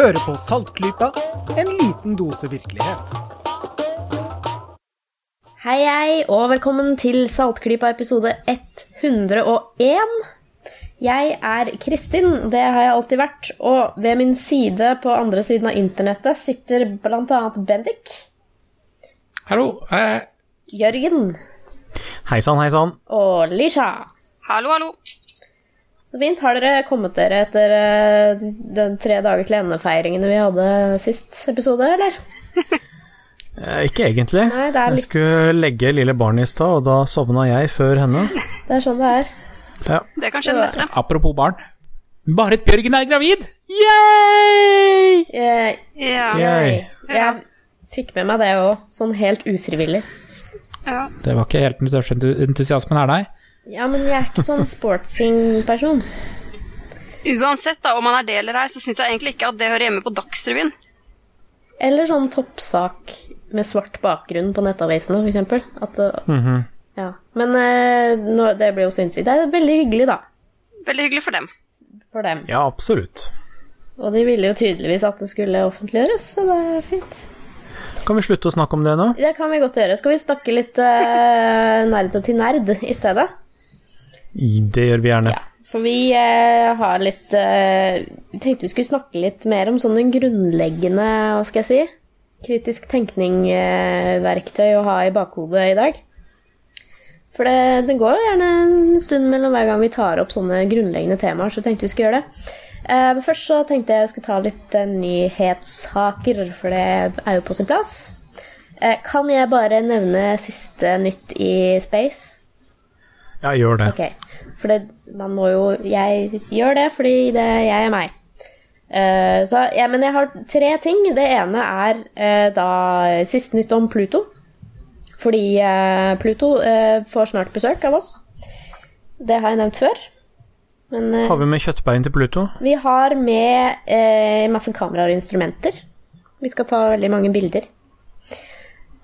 Hører på Saltklypa, en liten dose virkelighet. Hei, hei, og velkommen til Saltklypa episode 101. Jeg er Kristin, det har jeg alltid vært, og ved min side på andre siden av internettet sitter annet Bendik, Hallo. Eh, Jørgen Hei sann, hei sann. og Lisha. Hallo, hallo. Så fint. Har dere kommet dere etter de den tre dager til ende-feiringene vi hadde sist episode, eller? Eh, ikke egentlig. Nei, det er Jeg skulle legge lille barnet i stad, og da sovna jeg før henne. Det er sånn det er. Ja. Det kan skje det meste. apropos barn. Marit Bjørgen er gravid! Yay! Yeah. Yeah. Yay. jeg fikk med meg det òg, sånn helt ufrivillig. ja. Det var ikke helt den største entusiasmen her, nei. Ja, men jeg er ikke sånn sportsing-person. Uansett da, om man er det eller ei, så syns jeg egentlig ikke at det hører hjemme på Dagsrevyen. Eller sånn toppsak med svart bakgrunn på nettavisene, for eksempel. At, det- Mhm. ja. Men eh, nå, det blir jo synsig. Det er veldig hyggelig, da, Veldig hyggelig for dem. for dem. ja, absolutt. Og de ville jo tydeligvis at det skulle offentliggjøres, så det er fint. Kan vi slutte å snakke om det nå? Det kan vi godt gjøre. Skal vi snakke litt uh, nerd til nerd i stedet? Det gjør vi gjerne. Ja. For vi eh, har litt eh, Vi tenkte vi skulle snakke litt mer om sånne grunnleggende, hva skal jeg si, kritisk tenkning-verktøy å ha i bakhodet i dag. For det, det går gjerne en stund mellom hver gang vi tar opp sånne grunnleggende temaer, så tenkte vi skulle gjøre det. Eh, men først så tenkte jeg jeg skulle ta litt eh, nyhetssaker, for det er jo på sin plass. Eh, kan jeg bare nevne siste nytt i Space? Ja, gjør det. Ok, for det, man må jo Jeg gjør det fordi det, jeg er meg. Uh, så, ja, men jeg har tre ting. Det ene er uh, da siste nytt om Pluto. Fordi uh, Pluto får snart besøk av oss. Det har jeg nevnt før. Men Har vi med kjøttbein til Pluto? vi har med masse kameraer og instrumenter. Vi skal ta veldig mange bilder.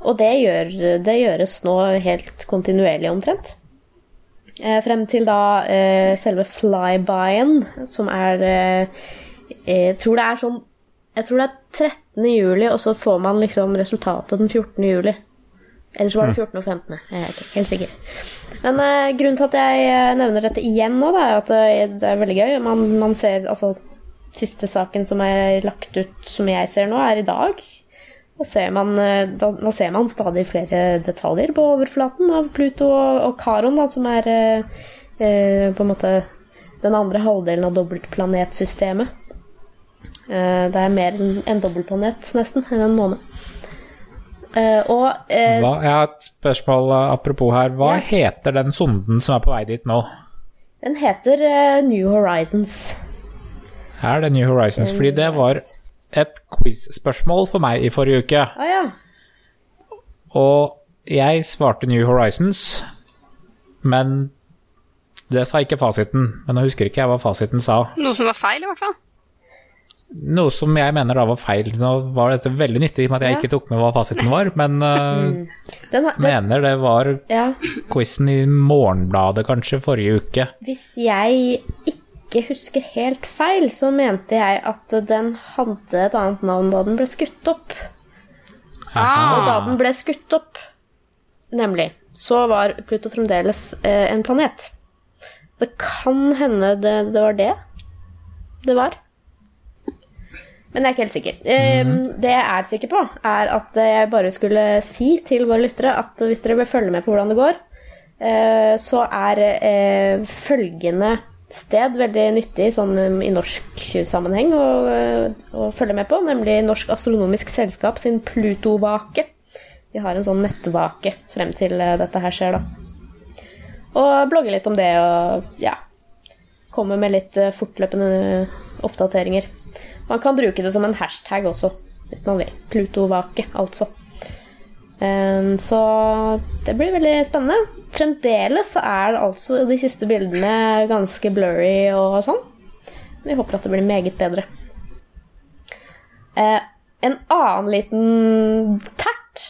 Og det, gjør, det gjøres nå helt kontinuerlig omtrent. Eh, frem til da eh, selve flybyen, som er eh, Jeg tror det er sånn Jeg tror det er 13. juli, og så får man liksom resultatet den 14. juli. Eller så var det 14. og 15. Jeg er ikke helt sikker. Men eh, grunnen til at jeg nevner dette igjen nå, da, er at det, det er veldig gøy. Man, man ser altså Siste saken som er lagt ut, som jeg ser nå, er i dag. Da ser man, eh, da, da ser man stadig flere detaljer på overflaten av Pluto og, og Karon, da, som er eh, eh, på en måte den andre halvdelen av dobbeltplanetsystemet. Eh, det er mer enn en dobbeltplanet, nesten, enn en måne. Eh, og eh, Hva, jeg har et spørsmål apropos her. Hva Ja. heter den sonden som er på vei dit nå? den heter New Horizons. Er det New Horizons? Fordi det var et quiz-spørsmål for meg i forrige uke. Ah, ja. Og jeg svarte New Horizons, men det sa ikke fasiten. Men nå husker ikke jeg hva fasiten sa. Noe som var feil, i hvert fall. Noe som jeg mener da var feil. Nå var dette veldig nyttig i og med at jeg Ja. ikke tok med hva fasiten var, men uh, Den, den, mener det var ja. quizen i Morgenbladet kanskje forrige uke. Hvis jeg ikke husker helt feil, så mente jeg at den hadde et annet navn da den ble skutt opp. Og da den ble skutt opp, nemlig, så var Pluto fremdeles eh, en planet. Det kan hende det, det var det det var. Men jeg er ikke helt sikker. Eh, Det jeg er sikker på, er at jeg bare skulle si til våre lyttere at hvis dere vil følge med på hvordan det går, eh, så er eh, følgende sted veldig nyttig sånn um, i norsk sammenheng å, eh, å følge med på, nemlig Norsk Astronomisk Selskap sin Plutovake. De har en sånn nettvake frem til eh, dette her skjer, da. Og blogge litt om det og ja, komme med litt eh, fortløpende oppdateringer. Man kan bruke det som en hashtag også, hvis man vil. Plutovake, altså. Um, så det blir veldig spennende. Fremdeles så er altså de siste bildene ganske blurry og sånn. Vi håper at det blir meget bedre. Eh, en annen liten tert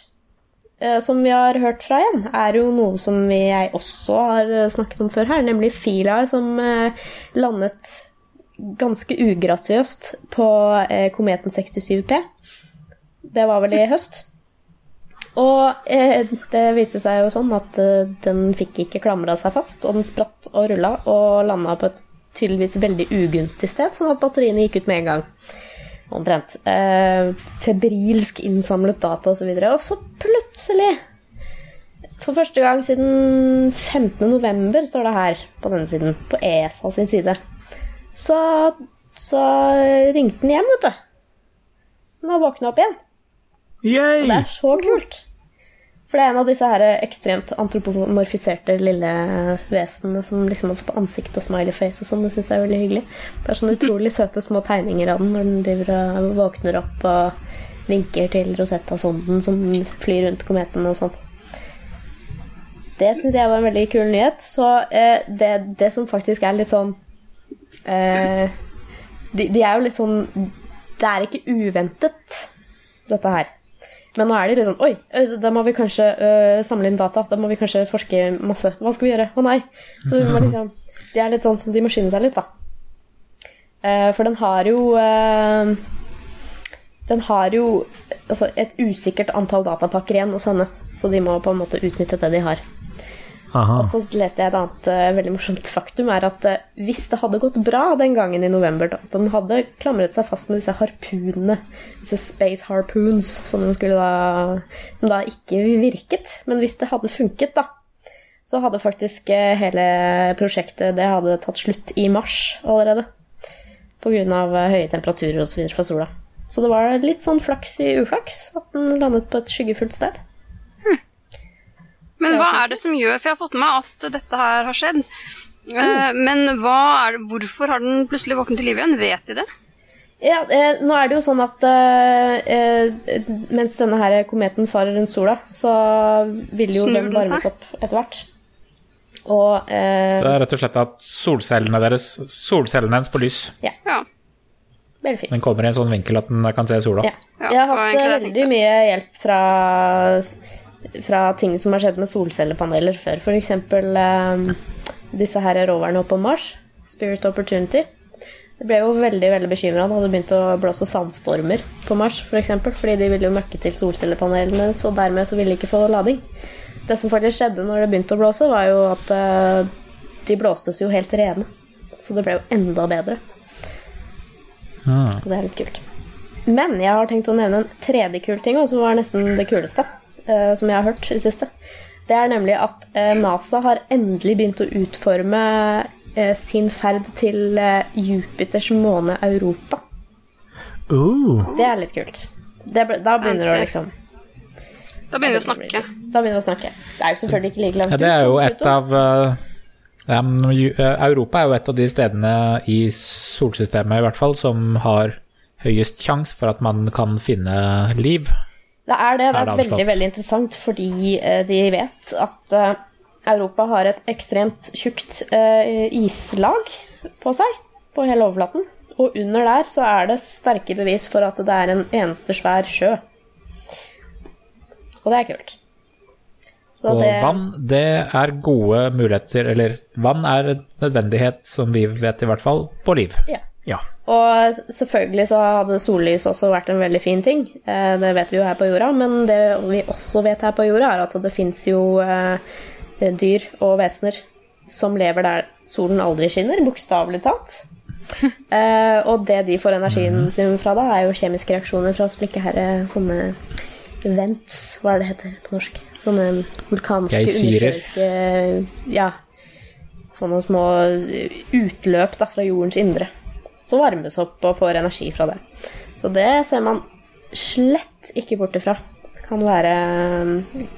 eh, som vi har hørt fra igjen, er jo noe som jeg også har eh, snakket om før her, nemlig Fila som eh, landet ganske ugrasiøst på eh, kometen 67P. Det var vel i høst. Og eh, det viste seg jo sånn at eh, den fikk ikke klamra seg fast, og den spratt og rulla og landa på et tydeligvis veldig ugunstig sted, sånn at batteriene gikk ut med en gang. Omtrent. Eh, febrilsk innsamlet data osv. Og, så og så plutselig, for første gang siden 15. november, står det her på denne siden, på ESA sin side, så, så ringte den hjem, vet du. Den har våkna opp igjen. Yay! Det er så kult. For det er en av disse her ekstremt antropomorfiserte lille vesenene som liksom har fått ansikt og smiley face og sånn. Det syns jeg er veldig hyggelig. Det er sånne utrolig søte små tegninger av den når den driver og våkner opp og vinker til Rosetta-sonden som flyr rundt kometen og sånn. Det syns jeg var en veldig kul nyhet. Så eh, det, det som faktisk er litt sånn eh, de, de er jo litt sånn Det er ikke uventet, dette her. Men nå er de litt sånn Oi, da må vi kanskje uh, samle inn data. Da må vi kanskje forske masse. Hva skal vi gjøre? Å nei. Så liksom De er litt sånn som de må skynde seg litt, da. Uh, for den har jo uh, Den har jo altså, et usikkert antall datapakker igjen å sende, så de må på en måte utnytte det de har. Aha. Og så leste jeg et annet uh, veldig morsomt faktum, er at uh, hvis det hadde gått bra den gangen i november, da, at den hadde klamret seg fast med disse harpunene, disse space harpoons, som, da, som da ikke virket, men hvis det hadde funket, da, så hadde faktisk uh, hele prosjektet det hadde tatt slutt i mars allerede. På grunn eh, høye temperaturer og så videre fra sola. Så det var litt sånn flaks i uflaks at den landet på et skyggefullt sted. Men hva er det som gjør For jeg har fått med meg at dette her har skjedd. Eh, Men hva er hvorfor har den plutselig våknet til liv igjen? Vet de det? Ja, eh, nå er det jo sånn at eh, eh, mens denne her kometen farer rundt sola, så vil jo Snur den varmes seg? opp etter hvert. Og eh, Så det er rett og slett at solcellene deres Solcellene hennes på lys. Ja. veldig fint. Den kommer i en sånn vinkel at den kan se sola. Ja. Ja, Jeg har hatt eh, veldig mye hjelp fra, fra ting som har skjedd med solcellepaneler før. For eksempel eh, disse her roverne oppe på Mars, Spirit Opportunity. Det ble jo veldig veldig bekymra da det begynte å blåse sandstormer på Mars, for eksempel, fordi de ville jo møkke til solcellepanelene, så dermed så ville de ikke få lading. Det som faktisk skjedde når det begynte å blåse, var jo at eh, de blåstes jo helt rene. Så det ble jo enda bedre. Mm. Og det er litt kult. Men jeg har tenkt å nevne en tredje kul ting, og som var nesten det kuleste som jeg har hørt i det siste. Det er nemlig at eh, NASA har endelig begynt å utforme eh, sin ferd til eh, Jupiters måne Europa. Uh, Det er litt kult. Det, da begynner du å liksom Da begynner vi å snakke. Da begynner vi å snakke. Det er jo selvfølgelig ikke like langt Ja, det er jo et av eh, ja, eh, Europa er jo et av de stedene i solsystemet i hvert fall som har høyest sjanse for at man kan finne liv. Det er det. Det Er er det veldig veldig interessant fordi eh, de vet at eh, Europa har et ekstremt tjukt eh, islag på seg, på hele overflaten. Og under der så er det sterke bevis for at det er en eneste svær sjø. Og det er kult. Så Og det, vann, det er gode muligheter, eller vann er en nødvendighet, som vi vet i hvert fall, på liv. ja. Ja. Og selvfølgelig så hadde sollys også vært en veldig fin ting. Eh, Det vet vi jo her på jorda, men det vi også vet her på jorda, er at det fins jo eh, dyr og vesener som lever der solen aldri skinner, bokstavelig talt. Eh, og det de får energien sin fra da, er jo kjemiske reaksjoner fra slike her, sånne vents, hva er det heter på norsk? Sånne vulkanske, undersjøiske Ja. Sånne små utløp da, fra jordens indre. Så varmes opp og får energi fra det. Så det ser man slett ikke bort ifra. Kan være um,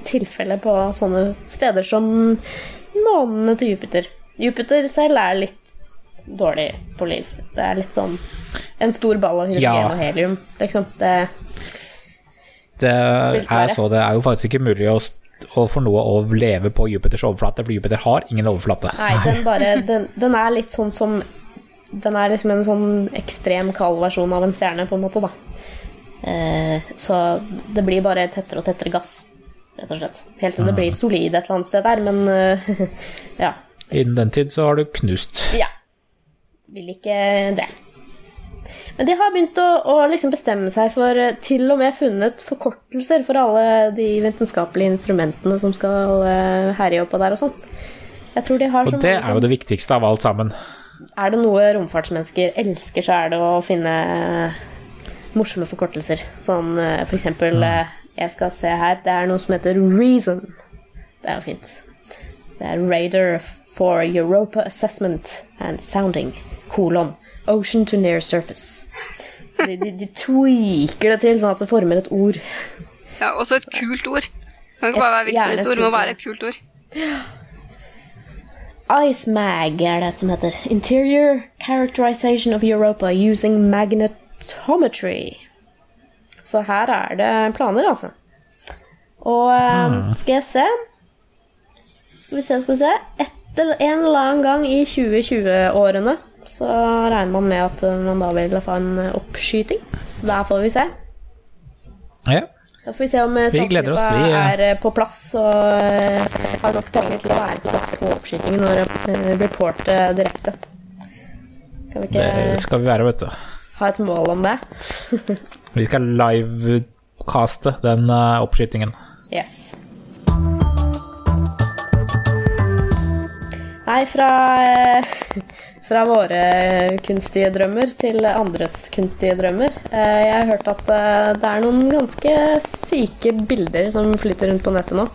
tilfelle på sånne steder som månene til Jupiter. Jupiter selv er litt dårlig på liv. Det er litt sånn en stor ball av hydrogen Ja. og helium, liksom. Det, Det er så det er jo faktisk ikke mulig å, og for noe å leve på Jupiters overflate, for Jupiter har ingen overflate. nei, den bare den, den er litt sånn som Den er liksom en sånn ekstrem kald versjon av en stjerne, på en måte, da. Eh, så det blir bare tettere og tettere gass, rett og slett. Helt til det blir solid et eller annet sted der, men uh, ja. Innen den tid så har du knust. Ja. vil ikke det. Men de har begynt å, å liksom bestemme seg for eh, til og med funnet forkortelser for alle de vitenskapelige instrumentene som skal eh, herje oppå der og sånn. Jeg tror de har Og så det er jo det viktigste av alt sammen. Er det noe romfartsmennesker elsker, så er det å finne eh, morsomme forkortelser. Sånn eh, for eksempel eh, Jeg skal se her. Det er noe som heter Reason. Det er jo fint. Det er Radar for Europa Assessment and Sounding. Kolon. Ocean to near surface. Så de, de, de tweaker det til sånn at det former et ord. Ja, også et kult ord. Det kan ikke bare være Gjerne et vitsord, det må være et kult ord. IceMag er det som heter. Interior Characterization of Europa using Magnetometry. Så her er det planer, altså. Og eh, skal jeg se Skal vi se, skal vi se Etter en eller annen gang i 2020-årene så regner man med at man da vil få en eh, oppskyting. Så der får vi se. Ja. Da får vi se om eh, Vi er eh, på plass og eh, har nok penger til å være på plass på oppskytingen og reporte direkte. Skal vi ikke Det skal vi være, vet du. ha et mål om det? Vi skal livecaste den oppskytingen. Yes. Nei, fra, fra våre kunstige drømmer til andres kunstige drømmer. Eh, Jeg har hørt at eh, det er noen ganske syke bilder som flyter rundt på nettet nå.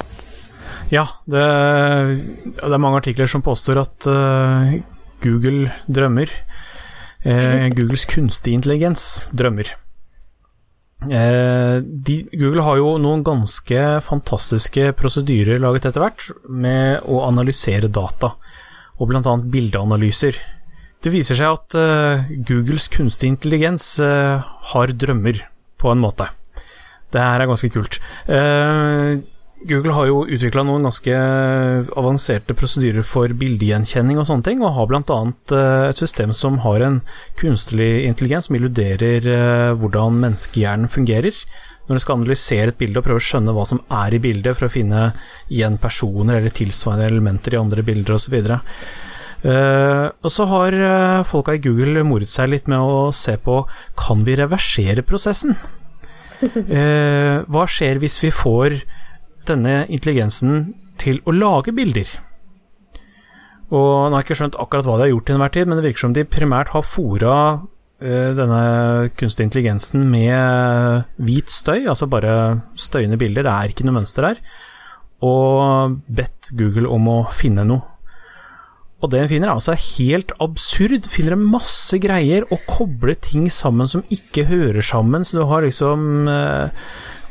Ja, det, det er mange artikler som påstår at uh, Google drømmer. Uh, Googles kunstig intelligens drømmer. Uh, de, Google har jo noen ganske fantastiske prosedyrer laget etter hvert med å analysere data, og bl.a. bildeanalyser. Det viser seg at uh, Googles kunstig intelligens uh, har drømmer, på en måte. Det her er ganske kult. Uh, Google har jo utvikla noen ganske avanserte prosedyrer for bildegjenkjenning og sånne ting, og har bl.a. et system som har en kunstig intelligens som illuderer hvordan menneskehjernen fungerer. Når det skal analysere et bilde og prøve å skjønne hva som er i bildet, for å finne igjen personer eller tilsvarende elementer i andre bilder osv. Uh, og så har uh, folka i Google moret seg litt med å se på kan vi reversere prosessen. Uh, hva skjer hvis vi får denne intelligensen til å lage bilder? Og nå har jeg ikke skjønt akkurat hva de har gjort til enhver tid, men det virker som de primært har fora denne kunstige intelligensen med hvit støy, altså bare støyende bilder, det er ikke noe mønster der, og bedt Google om å finne noe. Og det den finner, er altså helt absurd. Finner en masse greier og kobler ting sammen som ikke hører sammen. Så du har liksom eh,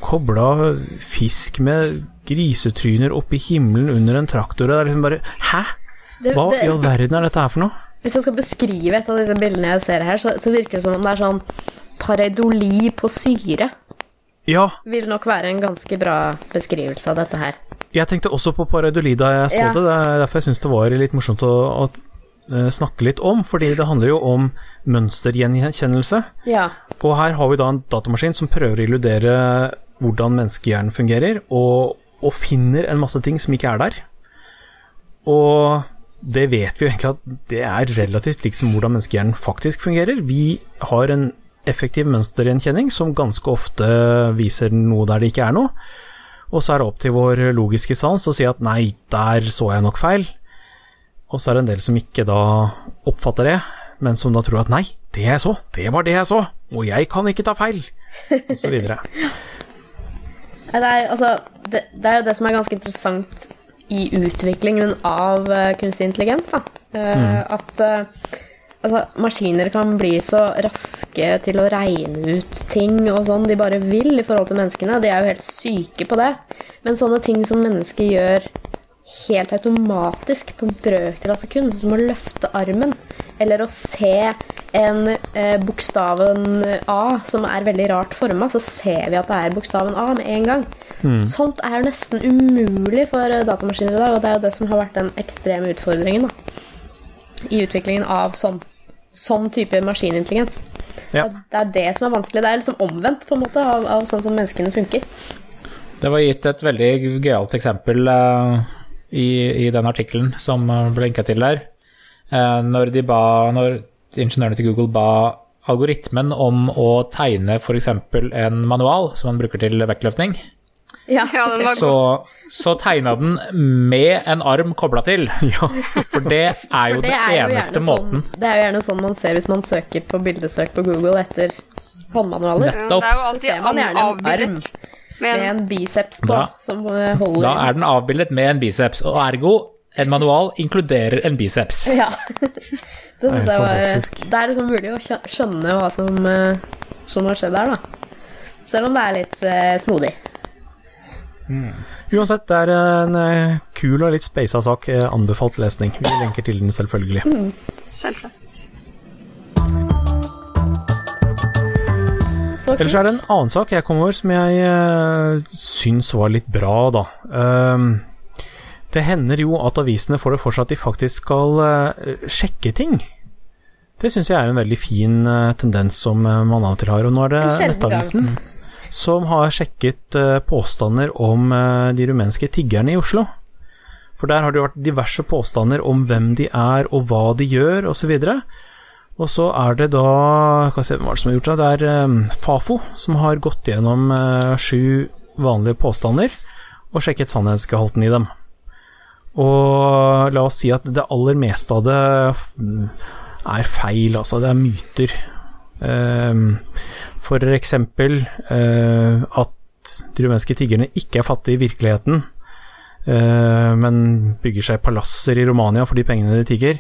kobla fisk med grisetryner oppi himmelen under en traktor, og det er liksom bare Hæ? Hva i all verden er dette her for noe? Hvis jeg skal beskrive et av disse bildene jeg ser her, så, så virker det som om det er sånn pareidoli på syre. Ja, Vil nok være en ganske bra beskrivelse av dette her. jeg tenkte også på pareidoli da jeg så Ja. det. Det er derfor jeg syns det var litt morsomt å, å eh, snakke litt om, fordi det handler jo om mønstergjenkjennelse. Ja. Og her har vi da en datamaskin som prøver å illudere hvordan menneskehjernen fungerer, og, og finner en masse ting som ikke er der. Og det vet vi jo egentlig at det er relativt liksom hvordan menneskehjernen faktisk fungerer. Vi har en effektiv mønstergjenkjenning som ganske ofte viser noe der det ikke er noe. Og så er det opp til vår logiske sans å si at nei, der så jeg nok feil. Og så er det en del som ikke da oppfatter det, men som da tror at nei, det jeg så, det var det jeg så, og jeg kan ikke ta feil, videre. Det er, altså, det, det er jo det som er ganske interessant i utviklingen av eh, kunstig intelligens. Da. Mm. At eh, altså, maskiner kan bli så raske til å regne ut ting og sånn de bare vil i forhold til menneskene. De er jo helt syke på det. Men sånne ting som mennesker gjør helt automatisk på en brøkdel av sekund, som å løfte armen, eller å se en eh, bokstaven A som er veldig rart forma, så ser vi at det er bokstaven A med en gang. Sånt er jo nesten umulig for eh, datamaskiner i dag, og det er jo det som har vært den ekstreme utfordringen da, i utviklingen av sånn, sånn type maskinintelligens. Ja. Det er det som er vanskelig. Det er liksom omvendt på en måte av, av sånn som menneskene funker. Det var gitt et veldig gøyalt eksempel uh, i, i den artikkelen som ble linka til der. Uh, når de ba Når ingeniørene til Google ba algoritmen om å tegne f.eks. en manual som man bruker til vektløftning, Ja. Ja, den var så, så tegna den med en arm kobla til. For det er jo det den er jo eneste gjerne måten. sånn, det er jo gjerne sånn man ser hvis man søker på bildesøk på Google etter håndmanualer. Ja, nettopp. Det er jo Så ser man gjerne en arm med en biceps på, Da- som eh, holder Da er den avbildet med en biceps, og ergo en manual inkluderer en biceps. Ja. Det, synes Det er jeg var, det er liksom mulig å skjønne hva som, eh, som har skjedd her, da. Selv om det er litt eh, snodig. Uansett, det er en eh, kul og litt speisa sak. eh, Anbefalt lesning. Vi lenker til den, selvfølgelig. selvsagt. Så Ellers er det en annen sak jeg kom over som jeg uh, syns var litt bra, da. Uh, det hender jo at avisene får det for seg at de faktisk skal uh, sjekke ting. Det syns jeg er en veldig fin uh, tendens som man av og til har. Og nå er det Nettavisen. Gang. Som har sjekket eh, påstander om eh, de rumenske tiggerne i Oslo. For der har det vært diverse påstander om hvem de er og hva de gjør osv. Og så er det da Hva se, var det som har gjort det? Det er eh, Fafo som har gått gjennom sju vanlige påstander og sjekket sannhetsgehalten i dem. Og la oss si at det aller meste av det er feil, altså. Det er myter. Ehm, for eksempel eh, at de rumenske tiggerne ikke er fattige i virkeligheten, eh, men bygger seg palasser i Romania for de pengene de tigger.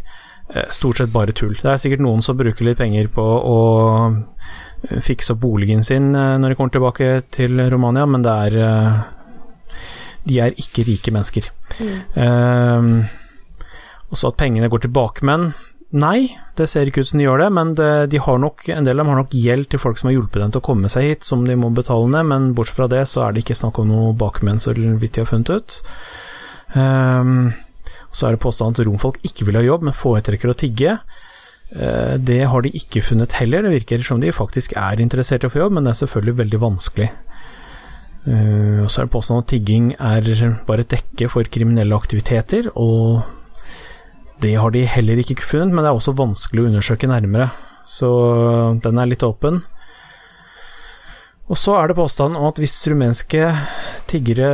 Eh, Stort sett bare tull. Det er sikkert noen som bruker litt penger på å fikse opp boligen sin når de kommer tilbake til Romania, men det er De er ikke rike mennesker. Eh, også at pengene går til bakmenn. Nei, det ser ikke ut som de gjør det, men det, de nok, en del av dem har nok gjeld til folk som har hjulpet dem til å komme seg hit, som de må betale ned, men bortsett fra det så er det ikke snakk om noe bakmenn, så vidt de har funnet ut. Um, så er det påstand at romfolk ikke vil ha jobb, men foretrekker å tigge. Uh, det har de ikke funnet heller. Det virker som de faktisk er interessert i å få jobb, men det er selvfølgelig veldig vanskelig. Uh, så er det påstand at tigging er bare et dekke for kriminelle aktiviteter, og det har de heller ikke funnet, men det er også vanskelig å undersøke nærmere. Så den er litt åpen. Og så er det påstanden om at hvis rumenske tiggere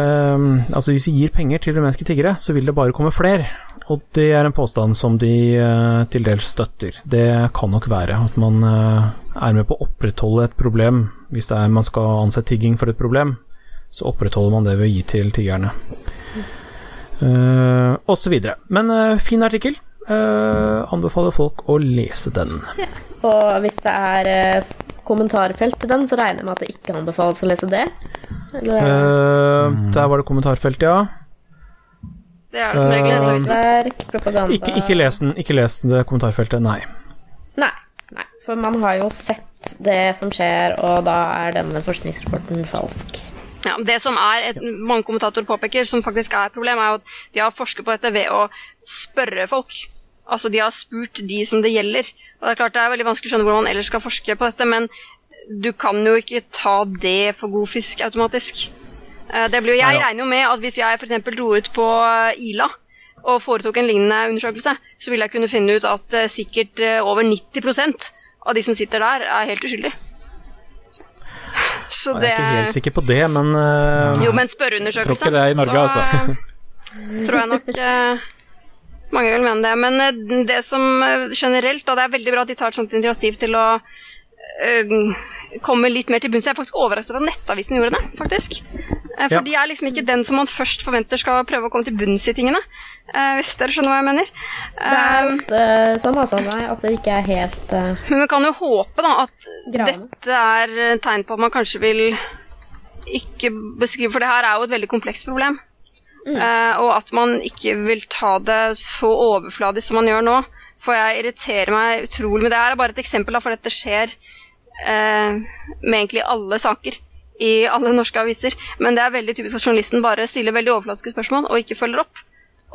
Altså hvis de gir penger til rumenske tiggere, så vil det bare komme flere. Og det er en påstand som de eh, til dels støtter. Det kan nok være at man er med på å opprettholde et problem. Hvis det er man skal anse tigging for et problem, så opprettholder man det ved å gi til tiggerne. Uh, og så videre. Men uh, fin artikkel. Uh, anbefaler folk å lese den. Og hvis det er kommentarfelt til den, så regner jeg med at det ikke anbefales å lese det. Eller Eh, Der var det kommentarfelt, ja. Det er det som regel. Nettverk, propaganda Ikke, ikke les den, ikke les det kommentarfeltet, nei. Nei, nei. For man har jo sett det som skjer, og da er denne forskningsrapporten falsk. Ja, det som er et, mange kommentatorer påpeker, som faktisk er et problem, er at de har forsket på dette ved å spørre folk. Altså De har spurt de som det gjelder. Og Det er klart det er veldig vanskelig å skjønne hvordan man ellers skal forske på dette, men du kan jo ikke ta det for god fisk automatisk. Eh, Det blir jo, jeg regner jo med at hvis jeg f.eks. dro ut på eh, Ila og foretok en lignende undersøkelse, så ville jeg kunne finne ut at eh, sikkert over 90% av de som sitter der, er helt uskyldige. Så Jeg er ikke helt sikker på det, men uh, jo, men spørreundersøkelse det er i Norge, så, altså. tror jeg nok uh, mange vil mene det. Men uh, det som generelt, da det er veldig bra at de tar et sånt initiativ til å eh, komme litt mer til bunns. Jeg er faktisk overrasket over at Nettavisen gjorde det, faktisk. Eh, for Ja. de er liksom ikke den som man først forventer skal prøve å komme til bunns i tingene. eh, hvis dere skjønner hva jeg mener. Det er Eh, ofte sånn altså, nei, at det ikke er helt uh, men vi kan jo håpe da at Gravende. dette er tegn på at man kanskje vil ikke beskrive For det her er jo et veldig komplekst problem. Uh, og at man ikke vil ta det så overfladisk som man gjør nå. For jeg irriterer meg utrolig med det her. er bare et eksempel, da, for dette skjer eh, med egentlig alle saker i alle norske aviser. Men det er veldig typisk at journalisten bare stiller veldig overflatiske spørsmål og ikke følger opp.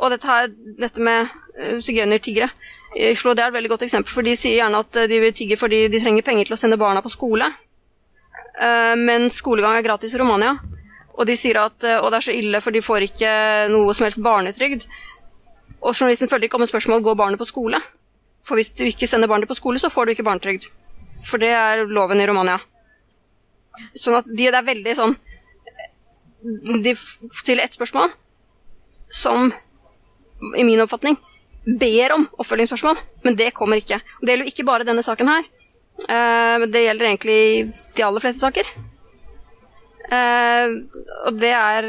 Og dette, her, dette med uh, sigøynertiggere i Oslo det er et veldig godt eksempel. For de sier gjerne at eh, de vil tigge fordi de trenger penger til å sende barna på skole. Eh, men skolegang er gratis i Romania. Og de sier at eh, og det er så ille, for de får ikke noe som helst barnetrygd. Og journalisten følger ikke om et spørsmål går barnet på skole. For hvis du ikke sender barnet på skole, så får du ikke barnetrygd. For det er loven i Romania. Sånn at de, det er veldig sånn De stiller ett spørsmål som, i min oppfatning, ber om oppfølgingsspørsmål, men det kommer ikke. Og det gjelder jo ikke bare denne saken her. Uh, det gjelder egentlig de aller fleste saker. Uh, og det er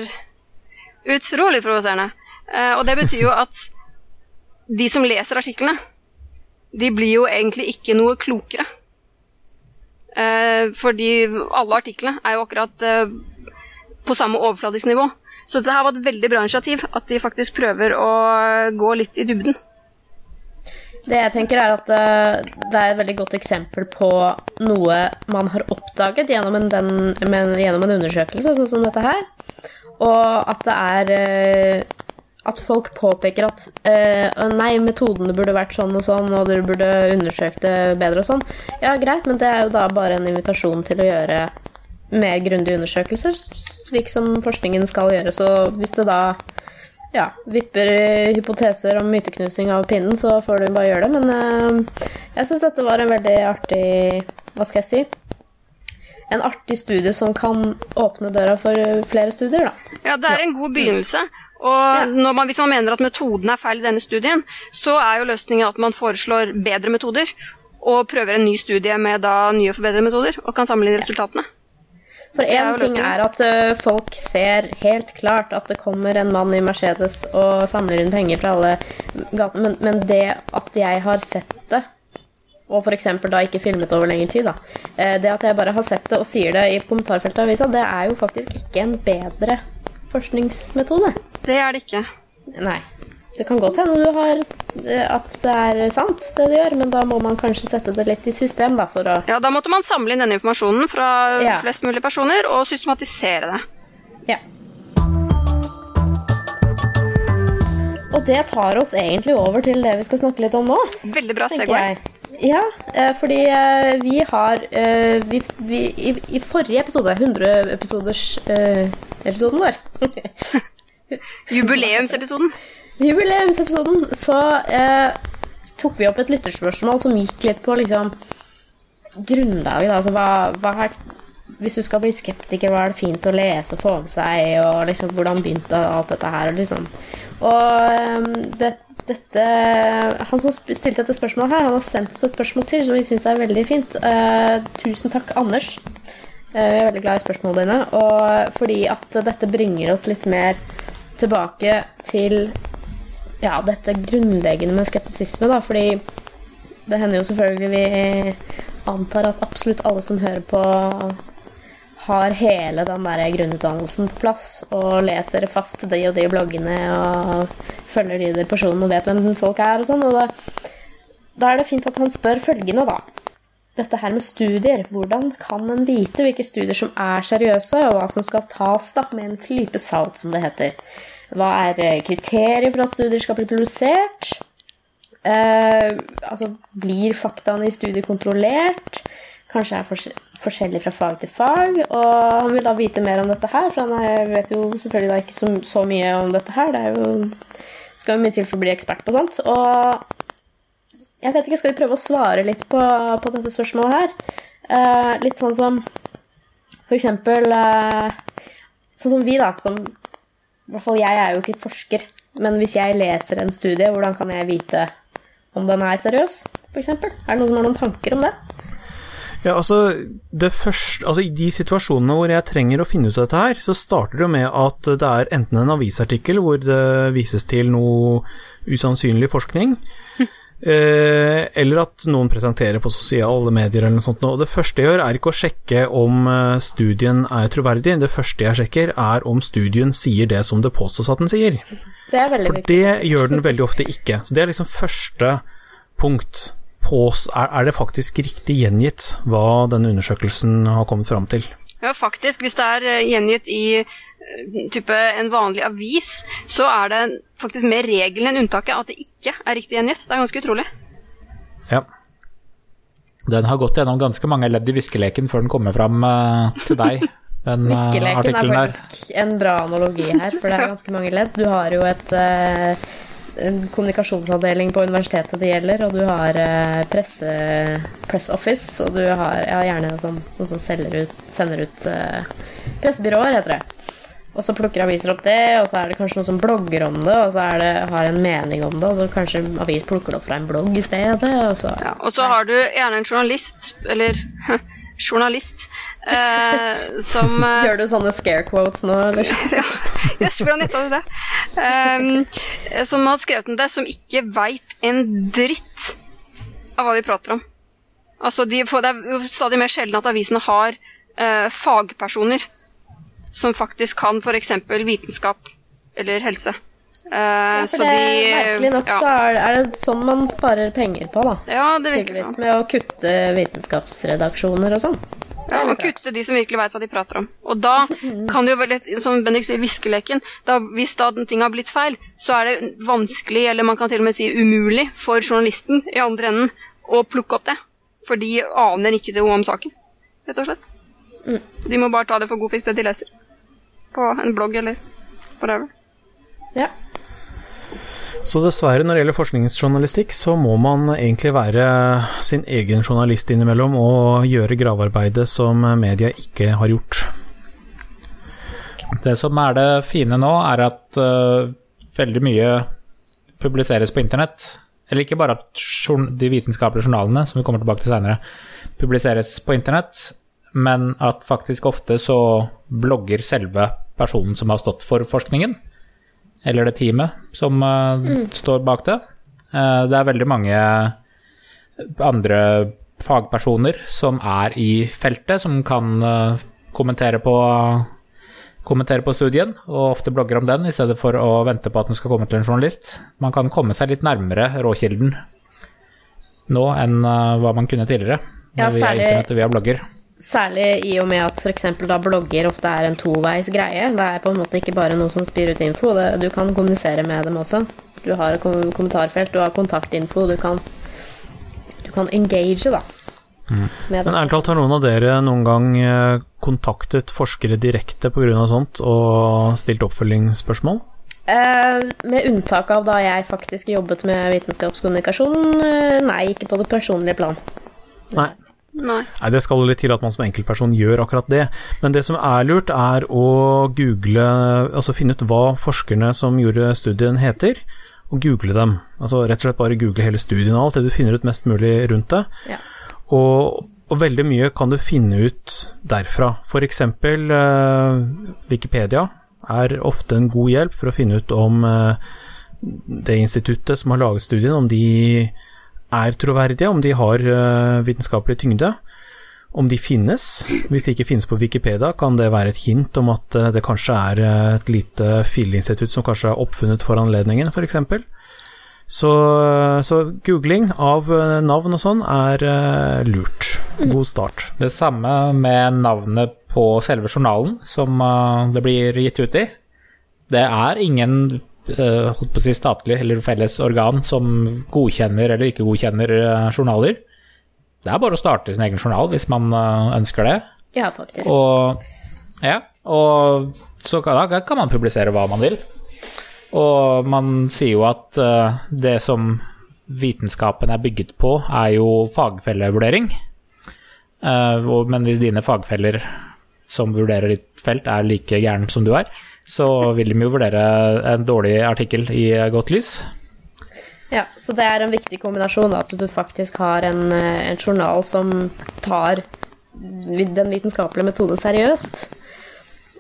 utrolig provoserende. Uh, og det betyr jo at de som leser artiklene, de blir jo egentlig ikke noe klokere. Fordi alle artiklene er jo akkurat på samme overfladisk nivå. Så dette her var et veldig bra initiativ, at de faktisk prøver å gå litt i dybden. Det jeg tenker er at eh, det er et veldig godt eksempel på noe man har oppdaget gjennom en, den, gjennom en undersøkelse, sånn som dette her. Og at det er eh, At folk påpeker at uh, nei, metodene burde vært sånn og sånn, og dere burde undersøkt det bedre og sånn. Ja, greit, men det er jo da bare en invitasjon til å gjøre mer grundige undersøkelser, slik som forskningen skal gjøre. Så hvis det da ja, vipper hypoteser om myteknusing av pinnen, så får du bare gjøre det. Men uh, jeg syns dette var en veldig artig Hva skal jeg si? En artig studie som kan åpne døra for flere studier, da. Ja, det er en god begynnelse. Og man, hvis man mener at metoden er feil i denne studien, så er jo løsningen at man foreslår bedre metoder og prøver en ny studie med da nye og forbedrede metoder og kan sammenligne resultatene. For én ting er at uh, folk ser helt klart at det kommer en mann i Mercedes og samler inn penger fra alle gatene, men, men, det at jeg har sett det, og f.eks. da ikke filmet over lengre tid, da uh, Det at jeg bare har sett det og sier det i kommentarfeltet i avisa, det er jo faktisk ikke en bedre forskningsmetode. Det er det ikke. Nei. Det kan godt hende du har eh, at det er sant, det du gjør, men da må man kanskje sette det litt i system, da, for å Ja, da måtte man samle inn denne informasjonen fra ja. flest mulig personer og systematisere det. Ja. Og det tar oss egentlig over til det vi skal snakke litt om nå. Veldig bra Segway. Ja, eh, fordi eh, vi har vi, vi, i, i, forrige episode, 100-episoders-episoden vår Jubileumsepisoden. jubileumsepisoden så eh, tok vi opp et lytterspørsmål som gikk litt på liksom grunnlaget. Altså hva, hva er, Hvis du skal bli skeptiker, hva er det fint å lese og få med seg, og liksom hvordan begynte alt dette her, og liksom. Og eh, det, dette Han som stilte dette spørsmålet her, han har sendt oss et spørsmål til som vi syns er veldig fint. Uh, tusen takk, Anders. Jeg er veldig glad i spørsmålene dine. Og fordi at dette bringer oss litt mer tilbake til ja, dette grunnleggende med skeptisisme, da, fordi det hender jo selvfølgelig vi antar at absolutt alle som hører på, har hele den der grunnutdannelsen på plass og leser fast de og de bloggene og følger de, de personene og vet hvem folk er og sånn. Og da, da er det fint at han spør følgende, da. Dette her med studier. Hvordan kan en vite hvilke studier som er seriøse, og hva som skal tas da, med en klype salt, som det heter? Hva er kriterier for at studier skal bli produsert? Eh, altså, blir faktaene i studiet kontrollert? Kanskje er forskjellig fra fag til fag. Og han vil da vite mer om dette her, for han vet jo selvfølgelig da ikke så, så mye om dette her. Det er jo, skal jo mye til for å bli ekspert på sånt. Og jeg vet ikke, skal vi prøve å svare litt på, på dette spørsmålet her? Eh, litt sånn som for eksempel eh, Sånn som vi, da, som i hvert fall jeg er jo ikke forsker, men hvis jeg leser en studie, hvordan kan jeg vite om den er seriøs, f.eks.? Er det noen som har noen tanker om det? Ja, altså, det første, altså I de situasjonene hvor jeg trenger å finne ut av dette her, så starter det jo med at det er enten en avisartikkel hvor det vises til noe usannsynlig forskning, Eh, eller at noen presenterer på sosiale medier eller noe sånt. Og det første jeg gjør, er ikke å sjekke om eh, studien er troverdig. Det første jeg sjekker, er om studien sier det som det påstås at den sier. Det er veldig For det viktig. gjør den veldig ofte ikke. Så det er liksom første punkt. Pås, er det faktisk riktig gjengitt hva denne undersøkelsen har kommet fram til? Ja, faktisk. Hvis det er eh, gjengitt i type en vanlig avis, så er det faktisk mer regelen enn unntaket at det ikke er riktig gjengitt. Det er ganske utrolig. Ja. Den har gått gjennom ganske mange ledd i viskeleken før den kommer fram uh, til deg. Den, Viskeleken er faktisk en bra analogi her, for det er ganske mange ledd. Du har jo et uh, en kommunikasjonsavdeling på universitetet det gjelder, og du har eh, presse, press office, og du har ja, gjerne sånn, sånn som ut, sender ut uh, pressebyråer, heter det. Og så plukker aviser opp det, og så er det kanskje noen som blogger om det, og så det, har en mening om det, og så kanskje avis plukker det opp fra en blogg i stedet, og så Ja, og så har du gjerne en journalist, eller journalist, eh, som eh, Gjør du sånne scare quotes nå, eller? ja, Jøss, hvordan gjetta du det? Um, som har skrevet om det, som ikke veit en dritt av hva de prater om. Altså, de, Det er jo stadig mer sjelden at avisene har eh, fagpersoner som faktisk kan f.eks. vitenskap eller helse. Eh, Ja, så for det, de merkelig nok ja. så er, er det sånn man sparer penger på, da. ja, det virker sånn. Med å kutte vitenskapsredaksjoner og sånn. Ja, og kutte de som virkelig veit hva de prater om. Og da kan det jo være litt, som Bendik sier, viskeleken. Da, hvis da den ting har blitt feil, så er det vanskelig, eller man kan til og med si umulig, for journalisten i andre enden å plukke opp det. For de aner ikke noe om saken, rett og slett. Så de må bare ta det for god fisk, det de leser. På en blogg eller whatever. Ja. Så dessverre, når det gjelder forskningsjournalistikk, så må man egentlig være sin egen journalist innimellom og gjøre gravearbeidet som media ikke har gjort. Det som er det fine nå, er at uh, veldig mye publiseres på internett. Eller ikke bare at de vitenskapelige journalene, som vi kommer tilbake til senere, publiseres på internett, men at faktisk ofte så blogger selve personen som har stått for forskningen, eller det teamet som øh, står bak det. Eh, det er veldig mange andre fagpersoner som er i feltet, som kan øh, kommentere på kommentere på studien, og ofte blogger om den, i stedet for å vente på at den skal komme til en journalist. Man kan komme seg litt nærmere råkilden nå enn hva man kunne tidligere, Ja, via internett og via blogger. Særlig i og med at f.eks. da blogger ofte er en toveis greie. Det er på en måte ikke bare noe som spyr ut info. Det, du kan kommunisere med dem også. Du har kom kommentarfelt, du har kontaktinfo, du kan, du kan engage, da. Med Men ærlig talt, har noen av dere noen gang eh, kontaktet forskere direkte pga. sånt og stilt oppfølgingsspørsmål? Eh, med unntak av da jeg faktisk jobbet med vitenskapskommunikasjon. eh, nei, ikke på det personlige plan. Nei. Nei. Nei, Det skal litt til at man som enkeltperson gjør akkurat det. Men det som er lurt, er å google Altså finne ut hva forskerne som gjorde studien heter, og google dem. Altså rett og slett bare google hele studien og alt det du finner ut mest mulig rundt det. Ja. Og, og veldig mye kan du finne ut derfra. Eksempel eh, Wikipedia er ofte en god hjelp for å finne ut om eh, det instituttet som har laget studien, om de er troverdige, om de har eh, vitenskapelig tyngde. Om de finnes. Hvis de ikke finnes på Wikipedia, kan det være et hint om at eh, det kanskje er eh, et lite fileinstitutt som kanskje er oppfunnet for anledningen, f.eks. Så, så googling av navn og sånn er lurt. God start. Det samme med navnet på selve journalen som det blir gitt ut i. Det er ingen holdt på å si statlig eller felles organ som godkjenner eller ikke godkjenner uh, journaler. Det er bare å starte sin egen journal hvis man uh, ønsker det. Ja, faktisk. Og, ja, og så kan, da kan man publisere hva man vil. Og man sier jo at eh, det som vitenskapen er bygget på, er jo fagfellevurdering. Eh, men hvis dine fagfeller som vurderer ditt felt, er like gæren som du er, så vil de jo vurdere en dårlig artikkel i godt lys. Ja, så det er en viktig kombinasjon at du faktisk har en, eh, en journal som tar den vitenskapelige metode seriøst.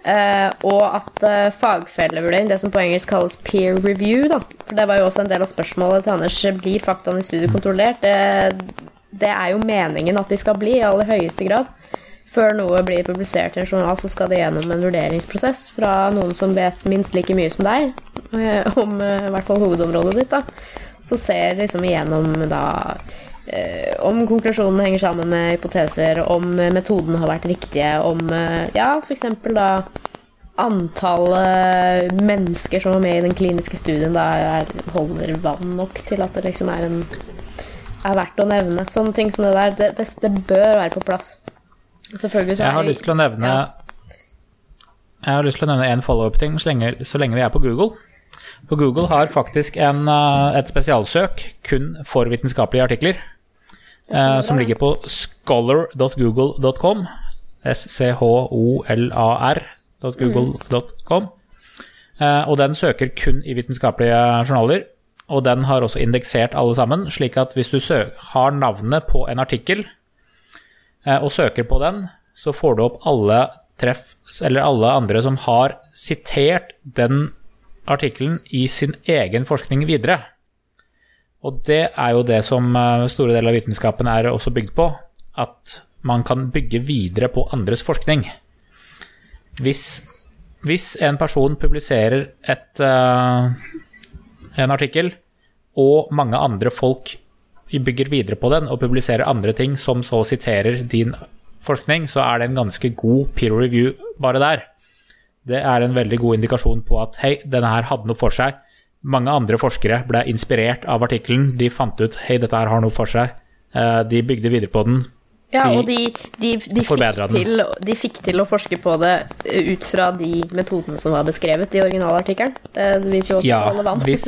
Eh, og at eh, fagfellevurdering, det som på engelsk kalles peer review, da, for det var jo også en del av spørsmålet til Anders, blir faktaene i studiet kontrollert? Det, det er jo meningen at de skal bli, i aller høyeste grad. Før noe blir publisert i en journal, så skal det gjennom en vurderingsprosess fra noen som vet minst like mye som deg, eh, om eh, i hvert fall hovedområdet ditt. da. Så ser liksom igjennom da eh, om konklusjonene henger sammen med hypoteser, om metodene har vært riktige, om ja, f.eks. da antallet mennesker som var med i den kliniske studien, da er, holder vann nok til at det liksom er en er verdt å nevne. Sånne ting som det der, det, det, det bør være på plass. Selvfølgelig så Jeg har er lyst til å nevne ja. Jeg har lyst til å nevne en follow-up-ting så, så lenge vi er på Google. For Google har faktisk en, eh, et spesialsøk kun for vitenskapelige artikler, eh, som ligger på scholar.google.com. S-C-H-O-L-A-R.google.com. Eh, og den søker kun i vitenskapelige journaler. Og den har også indeksert alle sammen, slik at hvis du har navnet på en artikkel og søker på den, så får du opp alle treff, eller alle andre som har sitert den artikkelen i sin egen forskning videre. Og det er jo det som eh, store deler av vitenskapen er også bygd på. At man kan bygge videre på andres forskning. Hvis, hvis en person publiserer et, uh, en artikkel, og mange andre folk bygger videre på den og publiserer andre ting som så siterer din forskning, så er det en ganske god peer review bare der. Det er en veldig god indikasjon på at hei, denne her hadde noe for seg. Mange andre forskere ble inspirert av artikkelen. De fant ut hei, dette her har noe for seg. Eh, de bygde videre på den, ja, og de, de, de, fikk til, de, fikk til, å forske på det eh, ut fra de metodene som var beskrevet i originalartikkelen. Det viser jo også ja, relevant. Hvis,